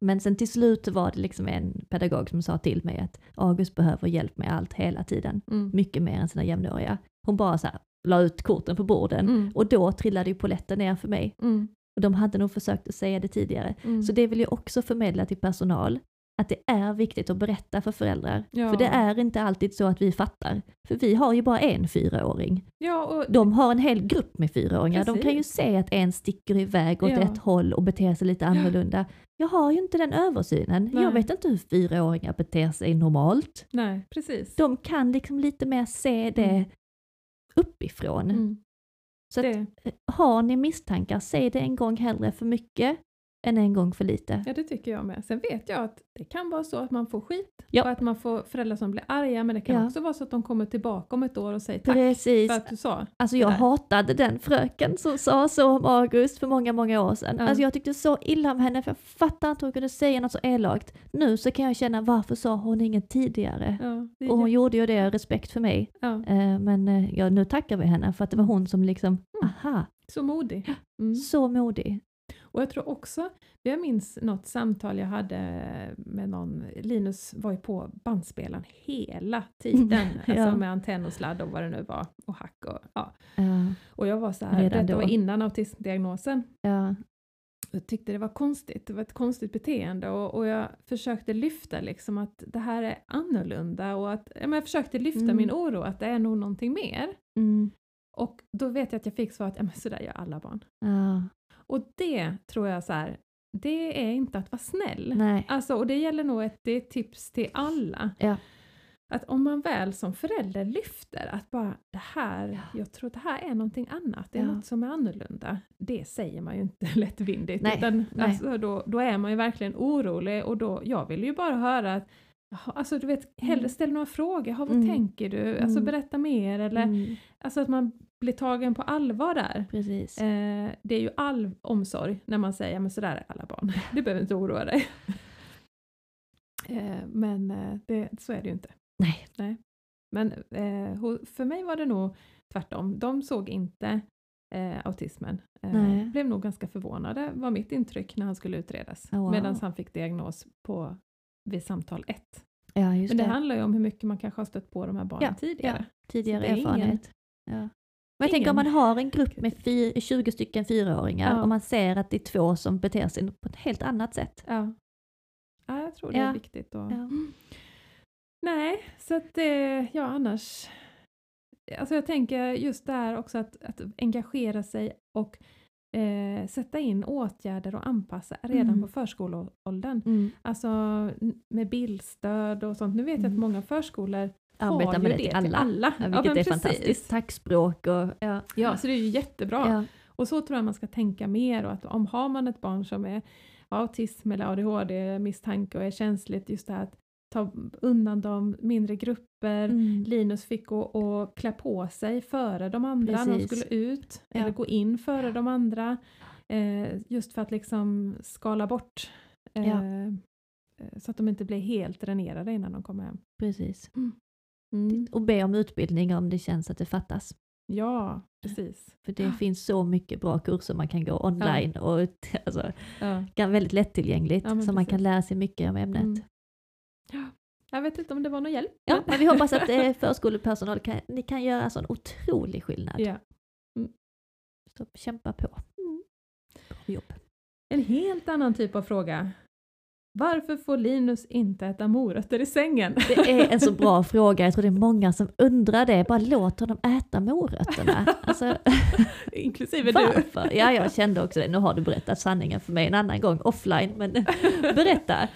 Men sen till slut var det liksom en pedagog som sa till mig att August behöver hjälp med allt hela tiden. Mm. Mycket mer än sina jämnåriga. Hon bara så här, la ut korten på borden. Mm. Och då trillade ju polletten ner för mig. Mm. Och de hade nog försökt att säga det tidigare. Mm. Så det vill jag också förmedla till personal, att det är viktigt att berätta för föräldrar. Ja. För det är inte alltid så att vi fattar. För vi har ju bara en fyraåring. Ja, och, De har en hel grupp med fyraåringar. De kan ju Precis. se att en sticker iväg åt Ja. ett håll och beter sig lite annorlunda. Jag har ju inte den översynen. Nej. Jag vet inte hur fyraåringar beter sig normalt. nej, precis. De kan liksom lite mer se det Mm. uppifrån. Mm. Så att, det, har ni misstankar, säg det en gång hellre för mycket än en gång för lite. ja, det tycker jag med. Sen vet jag att det kan vara så att man får skit Ja. och att man får föräldrar som blir arga, men det kan Ja. också vara så att de kommer tillbaka om ett år och säger tack Precis. för att du sa. Alltså jag hatade den fröken som sa så om August för många, många år sedan. Ja. Alltså jag tyckte så illa om henne för jag fattar inte hur hon kunde säga något så elakt. Nu så kan jag känna varför sa hon inget tidigare? Ja, Och hon gjorde ju det, respekt för mig. Eh, Men eh, ja, nu tackar vi henne för att det var hon som liksom, Mm. aha, så modig. Mm. så modig. Och jag tror också, jag minns något samtal jag hade med någon, Linus var ju på bandspelaren hela tiden, Ja. alltså med antenn och sladd och vad det nu var, och hack och ja. Ja, Och jag var så här, detta var innan autismdiagnosen, ja, jag tyckte det var konstigt, det var ett konstigt beteende och, och jag försökte lyfta liksom att det här är annorlunda och att, ja, men jag försökte lyfta Mm. min oro att det är nog någonting mer. mm, Och då vet jag att jag fick svaret, ja men sådär gör alla barn. ja, Och det tror jag så här, det är inte att vara snäll. nej, Alltså, och det gäller nog ett, det är ett tips till alla. Ja. Att om man väl som förälder lyfter att bara det här, Ja. jag tror det här är någonting annat, det är Ja. något som är annorlunda. Det säger man ju inte lättvindigt. Nej, Utan, nej. Alltså, då, då är man ju verkligen orolig och då, jag vill ju bara höra att alltså du vet, hellre Mm. ställ några frågor. Jaha, vad Mm. tänker du? Alltså Mm. berätta mer. Eller, mm, Alltså att man blir tagen på allvar där. precis. Eh, det är ju all omsorg när man säger men sådär är alla barn. Du behöver inte oroa dig. Eh, men eh, det, så är det ju inte. Nej. Men eh, för mig var det nog tvärtom. De såg inte eh, autismen. Eh, Nej. blev nog ganska förvånade var mitt intryck när han skulle utredas. Oh, wow. Medan han fick diagnos på, vid samtal ett. Ja, just Men det det. handlar ju om hur mycket man kanske har stött på de här barnen Ja, tidigare. Tidigare Så det är ingen- erfarenhet. Ja. Men jag tänker om man har en grupp med fy- 20 stycken fyraåringar Ja. och man ser att det är två som beter sig på ett helt annat sätt. Ja. ja, jag tror det är Ja. viktigt. Och... Ja. Nej, så att eh, ja annars. Alltså jag tänker just där också att, att engagera sig och eh, sätta in åtgärder och anpassa redan Mm. på förskoleåldern. Mm. Alltså med bildstöd och sånt. Nu vet jag att Mm. många förskolor Arbeta har med det till alla. alla. Ja, Ja, vilket men är precis. fantastiskt. Tackspråk och ja. Ja, så det är ju jättebra. Ja. Och så tror jag man ska tänka mer och att om har man ett barn som är autism eller ADHD misstanke och är känsligt, just det här att ta undan dem, mindre grupper. Mm. Linus fick gå och klä på sig före de andra när de skulle ut, Ja. eller gå in före de andra. Eh, just för att liksom skala bort eh, Ja. eh, så att de inte blir helt dränerade innan de kommer hem. Precis. Mm. Och be om utbildning om det känns att det fattas. Ja, precis. För det finns så mycket bra kurser man kan gå online och alltså, Ja. väldigt lättillgängligt. Ja, så man kan precis. lära sig mycket om ämnet. Mm. Ja. Jag vet inte om det var någon hjälp. Ja, men vi hoppas att eh, förskolepersonal kan, ni kan göra sån otrolig skillnad. Ja. Så kämpa på. Bra jobb. En helt annan typ av fråga. Varför får Linus inte äta morötter i sängen? Det är en så bra fråga, jag tror det är många som undrar det. Bara låt honom äta morötterna. Alltså, Inklusive du. varför? Ja, jag kände också det. Nu har du berättat sanningen för mig en annan gång offline, men berätta.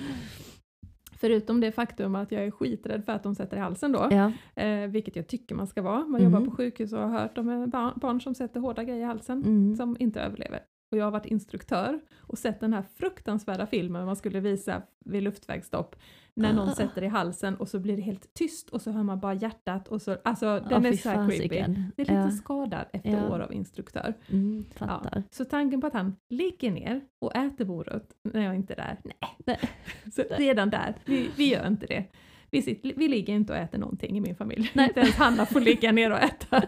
Förutom det faktum att jag är skiträdd för att de sätter i halsen då. Ja, Eh, vilket jag tycker man ska vara. Man Mm. jobbar på sjukhus och har hört om barn, barn som sätter hårda grejer i halsen mm. som inte överlever. Och jag har varit instruktör och sett den här fruktansvärda filmen man skulle visa vid luftvägsstopp när någon Ah. sätter i halsen och så blir det helt tyst och så hör man bara hjärtat och så, alltså Ja, den är fy så här creepy. fasiken. Det är lite Ja. skadad efter Ja. år av instruktör. Mm, fattar. Så tanken på att han ligger ner och äter morot när jag inte är där, nej. Nej. Så redan där, vi, vi gör inte det. Vi, sitter, vi ligger inte och äter någonting i min familj. Nej. Inte ens Hanna får ligga ner och äta.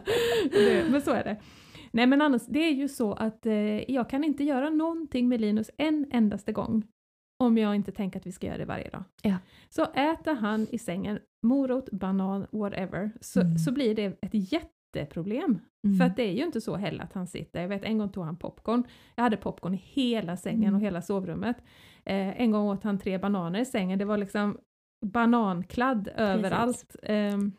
Men så är det. Nej men annars, det är ju så att eh, jag kan inte göra någonting med Linus en endaste gång om jag inte tänker att vi ska göra det varje dag. Ja. Så äter han i sängen morot, banan, whatever, så, Mm. så blir det ett jätteproblem. Mm. För att det är ju inte så heller att han sitter, jag vet en gång tog han popcorn, jag hade popcorn i hela sängen Mm. och hela sovrummet. Eh, en gång åt han tre bananer i sängen, det var liksom banankladd överallt. Ehm,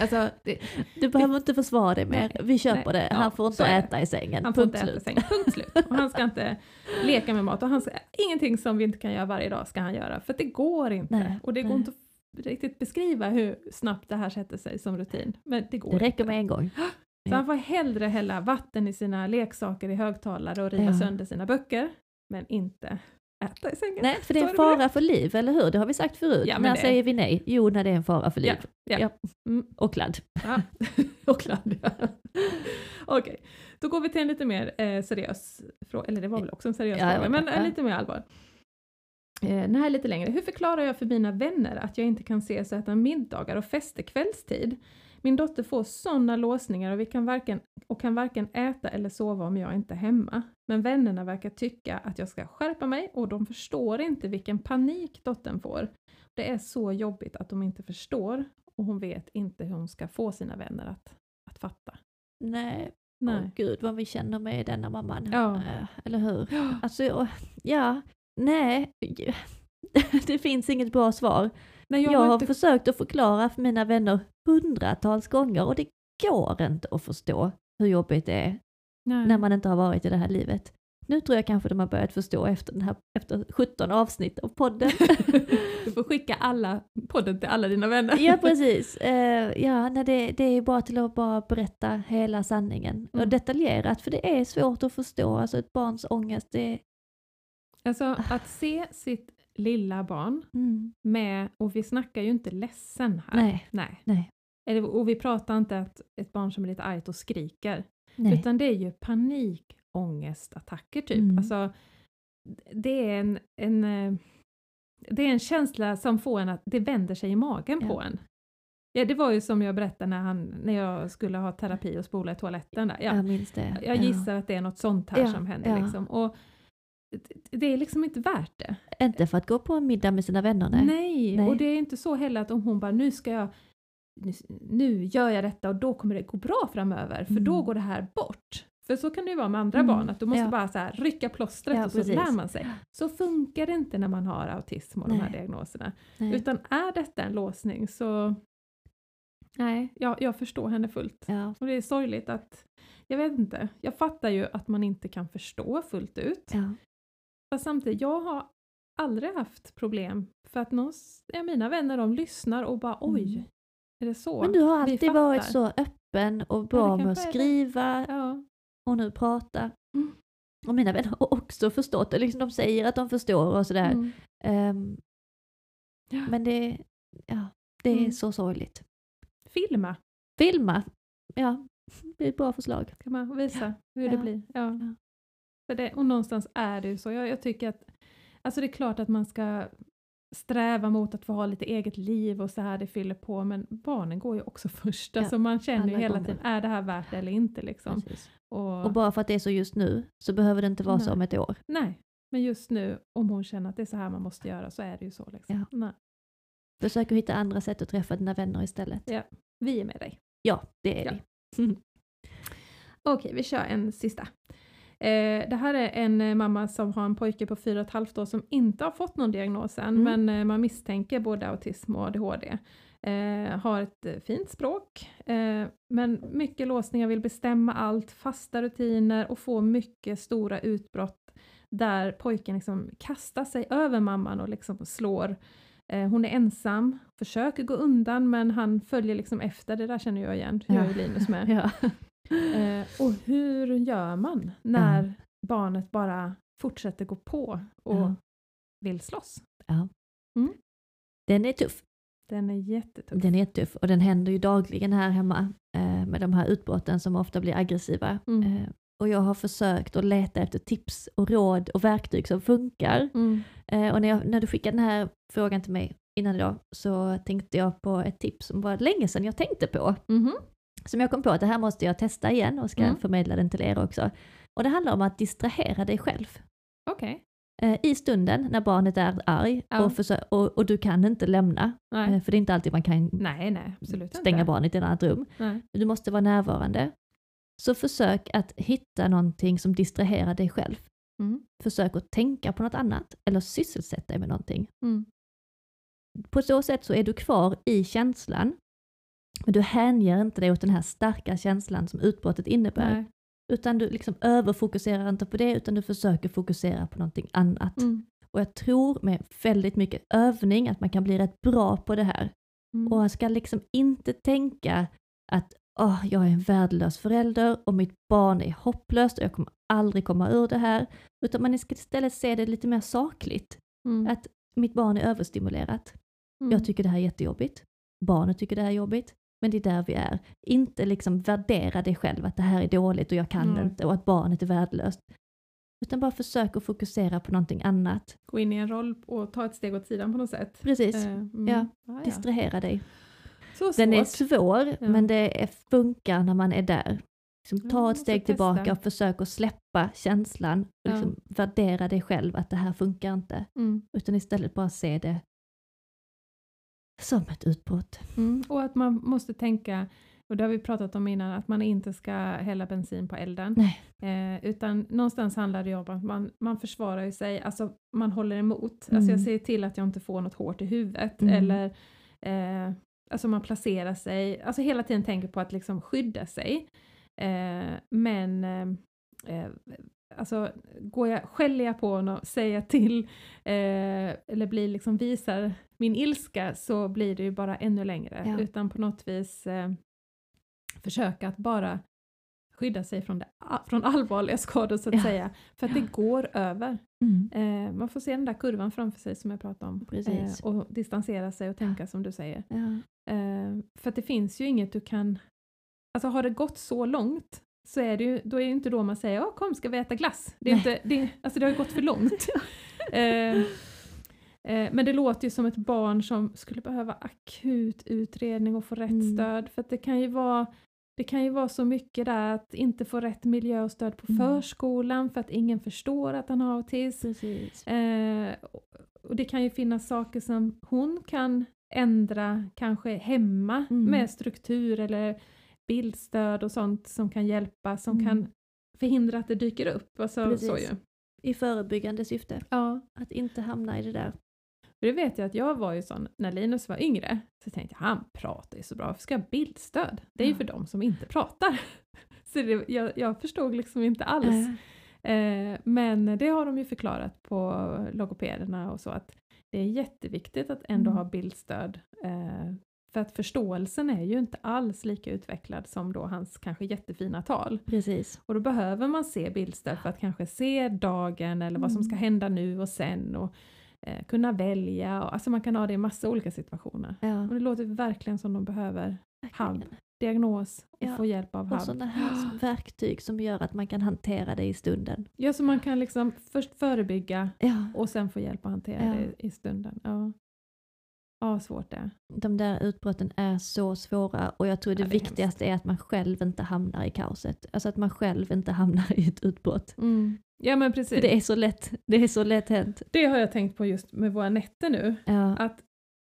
alltså, det, Du behöver inte försvara dig mer, vi köper nej, det. ja, Han får så inte äta i sängen, han får punkt inte äta i slut. sängen, punkt slut. Och han ska inte leka med mat och han ska, ingenting som vi inte kan göra varje dag ska han göra, för det går inte. Nej, och det går nej. inte att riktigt beskriva hur snabbt det här sätter sig som rutin. Men det går Det räcker inte. med en gång. Så Ja. han får hellre hälla vatten i sina leksaker i högtalare och riva Ja. sönder sina böcker, men inte äta i sängen. Nej, för det är en är det med fara för liv, eller hur? Det har vi sagt förut. Ja, men när det- säger vi nej? Jo, när det är en fara för liv. Ja, ja. Mm. Och kladd. Och kladd, ja. Okej, då går vi till en lite mer eh, seriös fråga, eller det var väl också en seriös fråga, men lite mer allvar. Eh, den här är lite längre. Hur förklarar jag för mina vänner att jag inte kan ses och äta middagar och fester kvällstid? Min dotter får sådana låsningar och, vi kan varken, och kan varken äta eller sova om jag inte är hemma. Men vännerna verkar tycka att jag ska skärpa mig och de förstår inte vilken panik dottern får. Det är så jobbigt att de inte förstår och hon vet inte hur hon ska få sina vänner att, att fatta. Nej, Nej. åh gud vad vi känner med denna mamman. Ja. Eh, Eller hur? Ja. Alltså, ja, nej. Det finns inget bra svar. Nej, Jag, jag, har inte... försökt att förklara för mina vänner hundratals gånger och det går inte att förstå hur jobbigt det är Nej. när man inte har varit i det här livet. Nu tror jag kanske de har börjat förstå efter, den här, efter 17 avsnitt av podden. du får skicka alla podden till alla dina vänner. ja, precis. Eh, ja, nej, det, det är bara till att bara berätta hela sanningen. Och Mm. detaljerat, för det är svårt att förstå. Alltså ett barns ångest, det. Alltså att se sitt lilla barn Mm. med, och vi snackar ju inte ledsen här. Nej, Nej. nej, Eller, och vi pratar inte att ett barn som är lite argt och skriker, nej. utan det är ju panikångestattacker typ. Mm. Alltså, det är en, en, eh, det är en känsla som får en att det vänder sig i magen Ja. på en. Ja, det var ju som jag berättade när, han, när jag skulle ha terapi och spola i toaletten där. Ja, Jag minns det. jag Ja. gissar att det är något sånt här Ja, som händer. ja. Liksom. Och det- är liksom inte värt det. Inte för att gå på en middag med sina vänner, nej. Nej. Nej. och det är inte så heller att om hon bara nu ska jag nu, nu gör jag detta och då kommer det gå bra framöver för då Mm. går det här bort. För så kan det ju vara med andra Mm, barn, att du måste ja. bara så här, rycka plåstret Ja, och så precis. lär man sig. Så funkar det inte när man har autism och de här Nej. diagnoserna. nej. Utan är detta en låsning så nej, jag, jag förstår henne fullt. Ja, Och det är sorgligt att, jag vet inte, jag fattar ju att man inte kan förstå fullt ut. ja. Fast samtidigt, jag har aldrig haft problem för att någon, ja, mina vänner de lyssnar och bara oj, Mm. är det så? Men du har alltid varit så öppen och bra med att skriva Ja. och nu prata. Mm. Och mina vänner har också förstått det. Liksom de säger att de förstår och sådär. Mm. Ehm, Ja. men det, ja, det är Mm. så sorgligt. Filma Filma, ja, det är ett bra förslag. kan man visa hur Ja. det blir. Ja. För det, och någonstans är det ju så. Jag, jag tycker att, alltså det är klart att man ska sträva mot att få ha lite eget liv och så här, det fyller på, men barnen går ju också först. Ja, Alltså man känner ju hela gånger. tiden, är det här värt det eller inte liksom? Och, Och bara för att det är så just nu så behöver det inte vara så Nej. om ett år. nej, men just nu, om hon känner att det är så här man måste göra, så är det ju så. Liksom. Ja. Nej. Försök att hitta andra sätt att träffa dina vänner istället. Ja. Vi är med dig. Ja, det är Ja. vi. Okej, vi kör en sista. Eh, det här är en eh, mamma som har en pojke på fyra och ett halvt år som inte har fått någon diagnos än, Mm. men eh, man misstänker både autism och ADHD. Eh, har ett eh, fint språk, eh, men mycket låsningar, vill bestämma allt, fasta rutiner och få mycket stora utbrott där pojken liksom kastar sig över mamman och liksom slår. Eh, hon är ensam, försöker gå undan men han följer liksom efter, det där känner jag igen, det gör ju Linus med. Ja. Eh, och hur gör man när barnet bara fortsätter gå på och Ja. vill slåss. Ja. Mm. Den är tuff. Den är jättetuff. Den är tuff och den händer ju dagligen här hemma eh, med de här utbrotten som ofta blir aggressiva. Mm. Eh, och jag har försökt att leta efter tips och råd och verktyg som funkar. Mm. Eh, och när, jag, när du skickade den här frågan till mig innan idag så tänkte jag på ett tips som var länge sedan jag tänkte på. Mhm. Som jag kom på att det här måste jag testa igen och ska Mm. förmedla den till er också. Och det handlar om att distrahera dig själv. Okej. Eh, I stunden när barnet är arg Ja. och, försö- och, och du kan inte lämna, Nej. eh, för det är inte alltid man kan nej, nej, stänga inte. barnet i ett annat rum. Du måste vara närvarande. Så försök att hitta någonting som distraherar dig själv. Mm. Försök att tänka på något annat eller sysselsätta dig med någonting. Mm. På så sätt så är du kvar i känslan, men du hänger inte dig åt den här starka känslan som utbrottet innebär. Nej. Utan du liksom överfokuserar inte på det, utan du försöker fokusera på någonting annat. Mm. Och jag tror med väldigt mycket övning att man kan bli rätt bra på det här. Mm. Och man ska liksom inte tänka att "Åh, jag är en värdelös förälder och mitt barn är hopplöst och jag kommer aldrig komma ur det här. Utan man ska istället se det lite mer sakligt. Mm. Att mitt barn är överstimulerat. Mm. Jag tycker det här är jättejobbigt. Barnet tycker det här är jobbigt. Men det är där vi är. Inte liksom värdera dig själv att det här är dåligt och jag kan Nej. inte och att barnet är värdelöst. Utan bara försök att fokusera på någonting annat. Gå in i en roll och ta ett steg åt sidan på något sätt. Precis. Eh, mm. Ja. Ja, ja. Distrahera dig. Så svårt. Den är svår, Ja. men det funkar när man är där. Liksom, ta Ja, ett steg tillbaka och försök att släppa känslan. Och Ja. liksom värdera dig själv att det här funkar inte. Mm. Utan istället bara se det som ett utbrott. Mm. Och att man måste tänka, och det har vi pratat om innan, att man inte ska hälla bensin på elden. Eh, utan någonstans handlar det om att man, man försvarar sig, alltså man håller emot. Mm. Alltså jag ser till att jag inte får något hårt i huvudet Mm. eller eh, alltså man placerar sig, alltså hela tiden tänker på att liksom skydda sig. Eh, men eh, eh, alltså går jag, skäller jag på honom, säger jag till eh, eller blir liksom visar min ilska så blir det ju bara ännu längre. Ja. Utan på något vis eh, försöka att bara skydda sig från, det, från allvarliga skador så att Ja. säga. För att det går över. Mm. Eh, man får se den där kurvan framför sig som jag pratade om. Precis. Eh, och distansera sig och tänka som du säger. Ja. Eh, för att det finns ju inget du kan... Alltså har det gått så långt så är det ju, då är det inte då man säger Åh, kom ska vi äta glass. Det, är Nej. inte, det, alltså det har ju gått för långt. eh, eh, men det låter ju som ett barn som skulle behöva akut utredning och få rätt Mm. stöd. För att det kan ju vara det kan ju vara så mycket där att inte få rätt miljö och stöd på Mm. förskolan för att ingen förstår att han har autism. Eh, och det kan ju finnas saker som hon kan ändra kanske hemma Mm. med struktur eller bildstöd och sånt som kan hjälpa, som Mm. kan förhindra att det dyker upp. Alltså, Precis. så ju. I förebyggande syfte. Ja. Att inte hamna i det där. För det vet jag att jag var ju sån när Linus var yngre. Så tänkte jag, han pratar ju så bra, varför ska jag ha bildstöd? Det är ju Ja. för dem som inte pratar. Så det, jag, jag förstod liksom inte alls. Eh, Eh, men det har de ju förklarat på logopederna och så att det är jätteviktigt att ändå Mm. ha bildstöd. Eh, för att förståelsen är ju inte alls lika utvecklad som då hans kanske jättefina tal. Precis. Och då behöver man se bildstöd för att kanske se dagen eller vad som ska Mm. hända nu och sen och eh, kunna välja. Och, alltså man kan ha det i massa olika situationer. Ja. Och det låter verkligen som de behöver verkligen. Diagnos och Ja. få hjälp av Och HAB. sådana här verktyg som gör att man kan hantera det i stunden. Ja, så man kan liksom först förebygga Ja. och sen få hjälp att hantera det i stunden. Ja, svårt det är. De där utbrotten är så svåra och jag tror det, Ja, det är viktigaste är att man själv inte hamnar i kaoset. Alltså att man själv inte hamnar i ett utbrott. Ja men För precis. det är så lätt, det är så lätt hänt. Det har jag tänkt på just med våra nätter nu. Ja. Att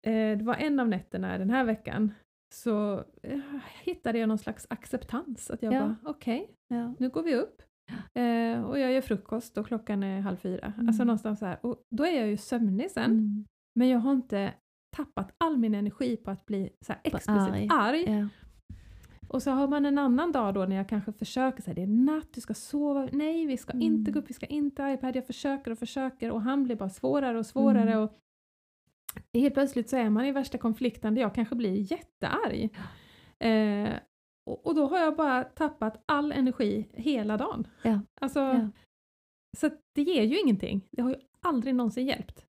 eh, det var en av nätterna den här veckan så eh, hittade jag någon slags acceptans. Att jag Ja. bara, okej, Ja. nu går vi upp. Eh, och jag gör frukost och klockan är halv fyra. Mm. Alltså någonstans så här. Och då är jag ju sömnig sen. Mm. Men jag har inte tappat all min energi på att bli så här explicit arg. arg. Ja. Och så har man en annan dag då när jag kanske försöker säga det är natt, du ska sova, nej vi ska Mm. inte gå upp, vi ska inte iPad, jag försöker och försöker och han blir bara svårare och svårare Mm. och helt plötsligt så är man i värsta konflikten där jag kanske blir jättearg. Eh, och, och då har jag bara tappat all energi hela dagen. Ja. Alltså, Ja. Så det ger ju ingenting. Det har ju aldrig någonsin hjälpt.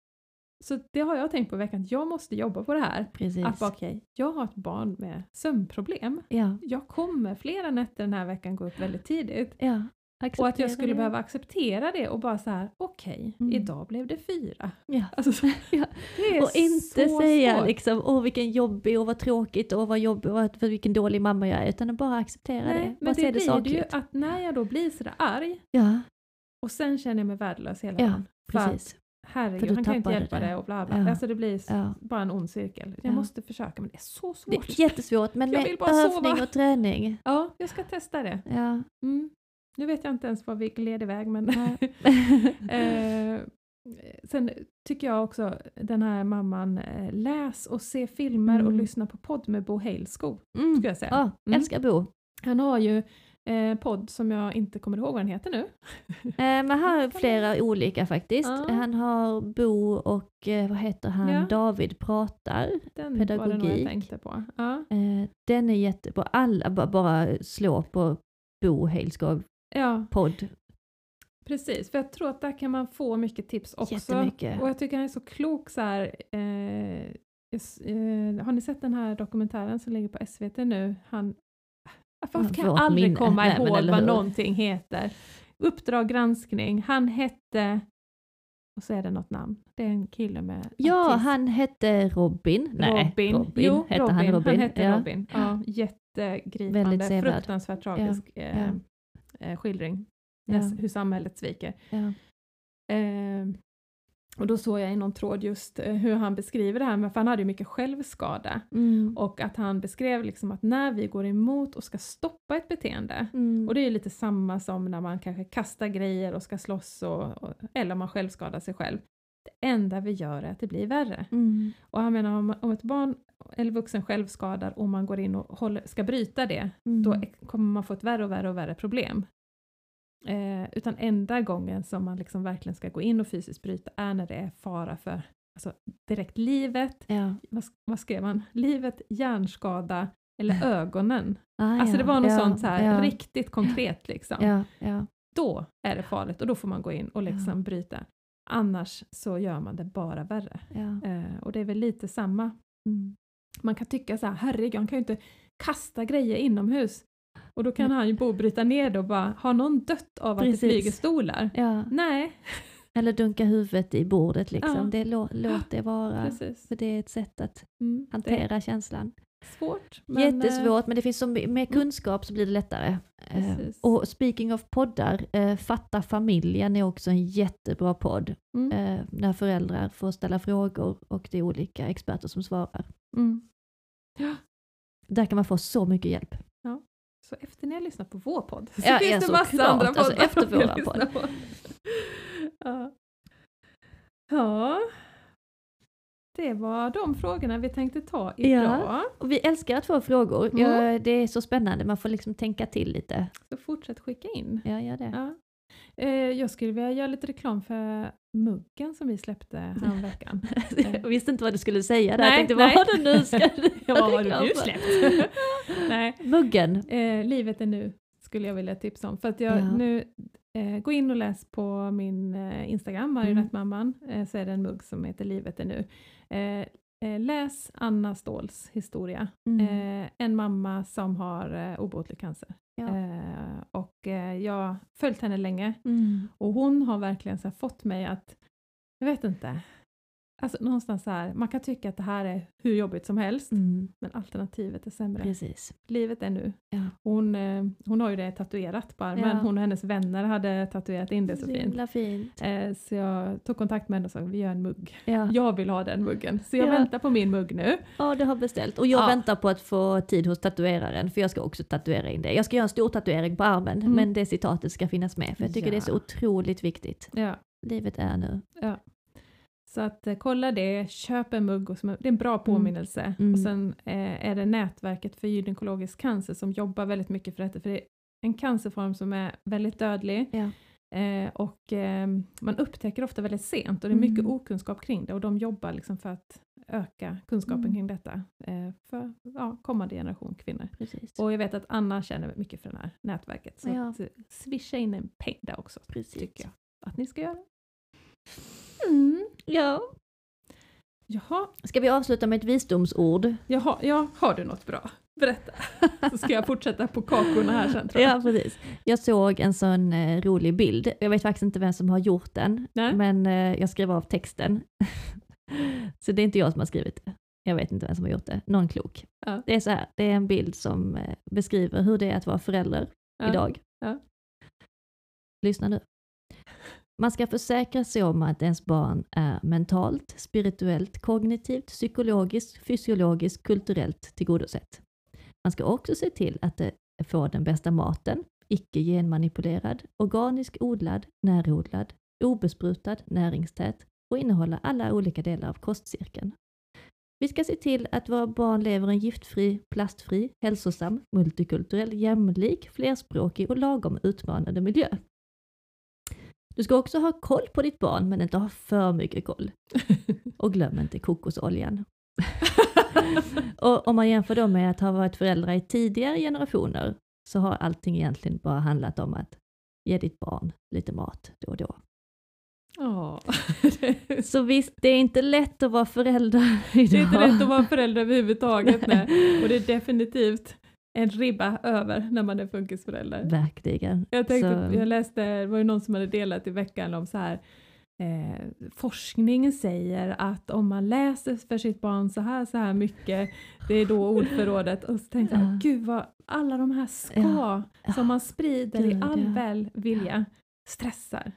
Så det har jag tänkt på i veckan, jag måste jobba på det här. Precis. Att bara, okej, jag har ett barn med sömnproblem. Ja, Jag kommer flera nätter den här veckan gå upp väldigt tidigt. ja. Och att jag skulle det. behöva acceptera det och bara så här, okej, Mm. idag blev det fyra. Ja. Alltså, så- Ja. det är Och inte säga svårt. liksom, åh vilken jobbig och vad tråkigt och vad jobbig och vilken dålig mamma jag är, utan bara acceptera Nej, det. Men det det blir det ju att när jag då blir sådär arg Ja, och sen känner jag mig värdelös hela Ja, dagen. Precis. Herregud, han kan ju inte hjälpa det. det och bla bla. Ja. Alltså det blir Ja. bara en ond cirkel. Jag Ja. måste försöka men det är så Det svårt. är jättesvårt, men med övning sova. och träning. Ja, jag ska testa det. Ja. Mm. Nu vet jag inte ens vad vi gled iväg men eh, sen tycker jag också den här mamman eh, läs och se filmer och Mm. lyssna på podd med Bo Heilskog. Mm. Skulle jag säga. Ja, Mm. älskar Bo. Han har ju eh, podd som jag inte kommer ihåg vad den heter nu. Eh, men han har flera olika faktiskt. Ja. Han har Bo och eh, vad heter han, Ja. David pratar. Den var det nog jag Pedagogik. tänkte på. Ja. Eh, den är jättebra. Alla ba- bara slå på Bo Heilskog ja, podd. precis. För jag tror att där kan man få mycket tips också. Och jag tycker han är så klok så här. Eh, yes, eh, har ni sett den här dokumentären som ligger på SVT nu? Han, varför kan jag aldrig minne. komma Nej, ihåg vad någonting heter? Uppdrag granskning. Han hette, och så är det något namn. Det är en kille med Ja, autism. han hette Robin. Nej, Robin. Robin. Jo, hette Robin. han Robin? hette ja. Robin. Ja, jättegripande, fruktansvärt tragisk eh, ja. eh, skildring. Ja. Näs- Hur samhället sviker. Eh, och då såg jag i någon tråd just eh, hur han beskriver det här, med, för han hade ju mycket självskada. Mm. Och att han beskrev liksom att när vi går emot och ska stoppa ett beteende, Mm. och det är ju lite samma som när man kanske kastar grejer och ska slåss, och, och, eller man själv skadar sig själv. Det enda vi gör är att det blir värre. Mm. Och han menar om, om ett barn eller vuxen självskadar och man går in och håller, ska bryta det, Mm. då kommer man få ett värre och värre och värre problem. Eh, utan enda gången som man liksom verkligen ska gå in och fysiskt bryta är när det är fara för alltså, direkt livet, Ja. vad, vad skrev man? Livet, hjärnskada eller ögonen. Ah, Alltså ja. det var något ja. sånt så här, riktigt konkret liksom. Då är det farligt och då får man gå in och liksom bryta. Annars så gör man det bara värre. Eh, och det är väl lite samma Mm. man kan tycka så här, herregud, han kan ju inte kasta grejer inomhus. Och då kan han ju bryta ner det och bara, har någon dött av att Precis. det flyger stolar? ja. Nej, Eller dunka huvudet i bordet liksom. Ja. Det lå, låt det vara. precis. För det är ett sätt att Mm, det hantera känslan. är svårt. Men, Jättesvårt, men det finns så my- med kunskap så blir det lättare. Eh, Precis. och speaking of poddar, eh, Fatta familjen är också en jättebra podd. eh, mm, Eh, när föräldrar får ställa frågor och det är olika experter som svarar. mm. Där kan man få så mycket hjälp. Så efter ni har lyssnat på vår podd så Ja, finns ja, det massa såklart. andra Alltså, poddar efter kan våran lyssna podd. på. ja. ja, det var de frågorna vi tänkte ta idag. Och vi älskar att få frågor. Mm. Ja, det är så spännande, man får liksom tänka till lite. Så fortsätt skicka in. Ja, gör det. Ja. Eh, jag skulle vilja göra lite reklam för muggen som vi släppte häromveckan. Jag visste inte vad du skulle säga där. Nej, jag tänkte, nej. vad har du nu? Ska Ja, vad har du nu släppt? Nej, Muggen. eh, livet är nu skulle jag vilja tipsa om. För att jag Ja. nu, eh, gå in och läs på min eh, Instagram, Marionettmamman, eh, så är det en mugg som heter Livet är nu. Eh, läs Anna Ståhls historia. Mm. En mamma som har eh, obotlig cancer. Ja. Eh, och eh, jag har följt henne länge. Mm. Och hon har verkligen så här fått mig att, jag vet inte, alltså någonstans så här, man kan tycka att det här är hur jobbigt som helst, Mm. men alternativet är sämre. Precis. Livet är nu. Ja. Hon, eh, hon har ju det tatuerat på armen, Ja. hon och hennes vänner hade tatuerat in det så Så fint. fint. Eh, så jag tog kontakt med henne och sa vi gör en mugg. Ja. Jag vill ha den muggen, så jag Ja. väntar på min mugg nu. ja, du har beställt. Och jag Ja. väntar på att få tid hos tatueraren, för jag ska också tatuera in det. Jag ska göra en stor tatuering på armen, Mm. men det citatet ska finnas med, för jag tycker det är så Ja. otroligt viktigt. Ja. Livet är nu. Så att eh, kolla det, köp en mugg, och som, det är en bra påminnelse. Mm. Och sen eh, är det nätverket för gynekologisk cancer som jobbar väldigt mycket för detta, för det är en cancerform som är väldigt dödlig Ja. eh, och eh, man upptäcker ofta väldigt sent och det är mycket Mm. okunskap kring det och de jobbar liksom för att öka kunskapen Mm. kring detta eh, för ja, kommande generation kvinnor. Precis. Och jag vet att Anna känner mycket för det här nätverket, så Ja. att, eh, swisha in en peng där också, Precis. tycker jag. att ni ska göra. Mm. Ja. Jaha, Ska vi avsluta med ett visdomsord? jaha, ja, har du något bra? Berätta. Så ska jag fortsätta på kakorna här sen tror jag. Ja, precis. Jag såg en sån eh, rolig bild. Jag vet faktiskt inte vem som har gjort den, Nej. men eh, jag skrev av texten. så det är inte jag som har skrivit det. Jag vet inte vem som har gjort det. Någon klok. Ja. Det är så här, det är en bild som eh, beskriver hur det är att vara förälder Ja. idag. Ja. Lyssna nu. Man ska försäkra sig om att ens barn är mentalt, spirituellt, kognitivt, psykologiskt, fysiologiskt, kulturellt tillgodosett. Man ska också se till att det får den bästa maten, icke genmanipulerad, organisk odlad, närodlad, obesprutad, näringstät och innehålla alla olika delar av kostcirkeln. Vi ska se till att våra barn lever en giftfri, plastfri, hälsosam, multikulturell, jämlik, flerspråkig och lagom utmanande miljö. Du ska också ha koll på ditt barn men inte ha för mycket koll. Och glöm inte kokosoljan. och om man jämför då med att ha varit föräldrar i tidigare generationer så har allting egentligen bara handlat om att ge ditt barn lite mat då och då. Ja. Så visst, det är inte lätt att vara förälder idag. Det är inte lätt att vara förälder överhuvudtaget. Nej. Och det är definitivt en ribba över när man är funkisförälder. Verkligen. Jag, tänkte, Så- jag läste, det var ju någon som hade delat i veckan om så här eh, forskning säger att om man läser för sitt barn så här, så här mycket, det är då ordförrådet. Och så tänkte jag, Ja. gud vad alla de här ska Ja. som man sprider i Gud, all ja. väl vilja stressar.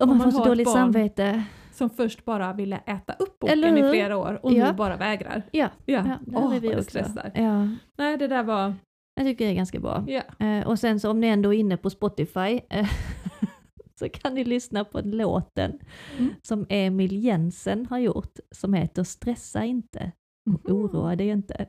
Och man, om man får så ett dåligt barn- samvete. Som först bara ville äta upp boken Eller i flera år och Ja. nu bara vägrar. Ja, Ja, ja där Åh, är vi också. stressar. Ja, Nej, det där var... jag tycker det är ganska bra. Eh, och sen så om ni ändå är inne på Spotify eh, så kan ni lyssna på låten Mm. som Emil Jensen har gjort som heter Stressa inte och Mhm. oroa dig inte.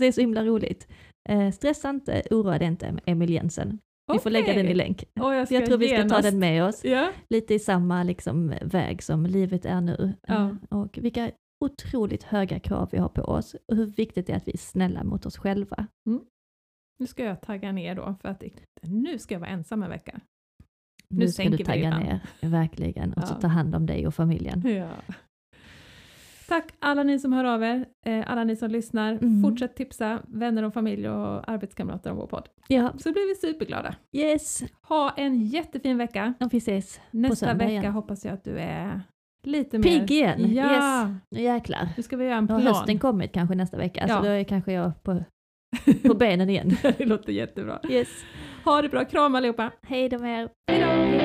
Det är så himla roligt. Eh, stressa inte, oroa dig inte med Emil Jensen. Vi får lägga den i länk. Och jag, Så jag tror vi ska ta genast- den med oss. Ja. Lite i samma liksom, väg som livet är nu. Ja. Eh, Och vilka otroligt höga krav vi har på oss och hur viktigt det är att vi är snälla mot oss själva. Nu ska jag tagga ner då för att nu ska jag vara ensam en vecka. Nu Nu ska du tagga ner, verkligen, och så Ja. ta hand om dig och familjen. Ja. Tack alla ni som hör av er, eh, alla ni som lyssnar. Mm. Fortsätt tipsa vänner och familj och arbetskamrater om vår podd. Ja, Så blir vi superglada. yes, Ha en jättefin vecka. och vi ses Nästa vecka igen. hoppas jag att du är lite mer... Pigg igen. Ja, Yes. Nu jäklar. nu ska vi göra en Då har plan. hösten kommit kanske nästa vecka, Ja. så då är kanske jag på, på benen igen. det låter jättebra. Yes. Ha det bra, kram allihopa! Hej då med er. Hej då!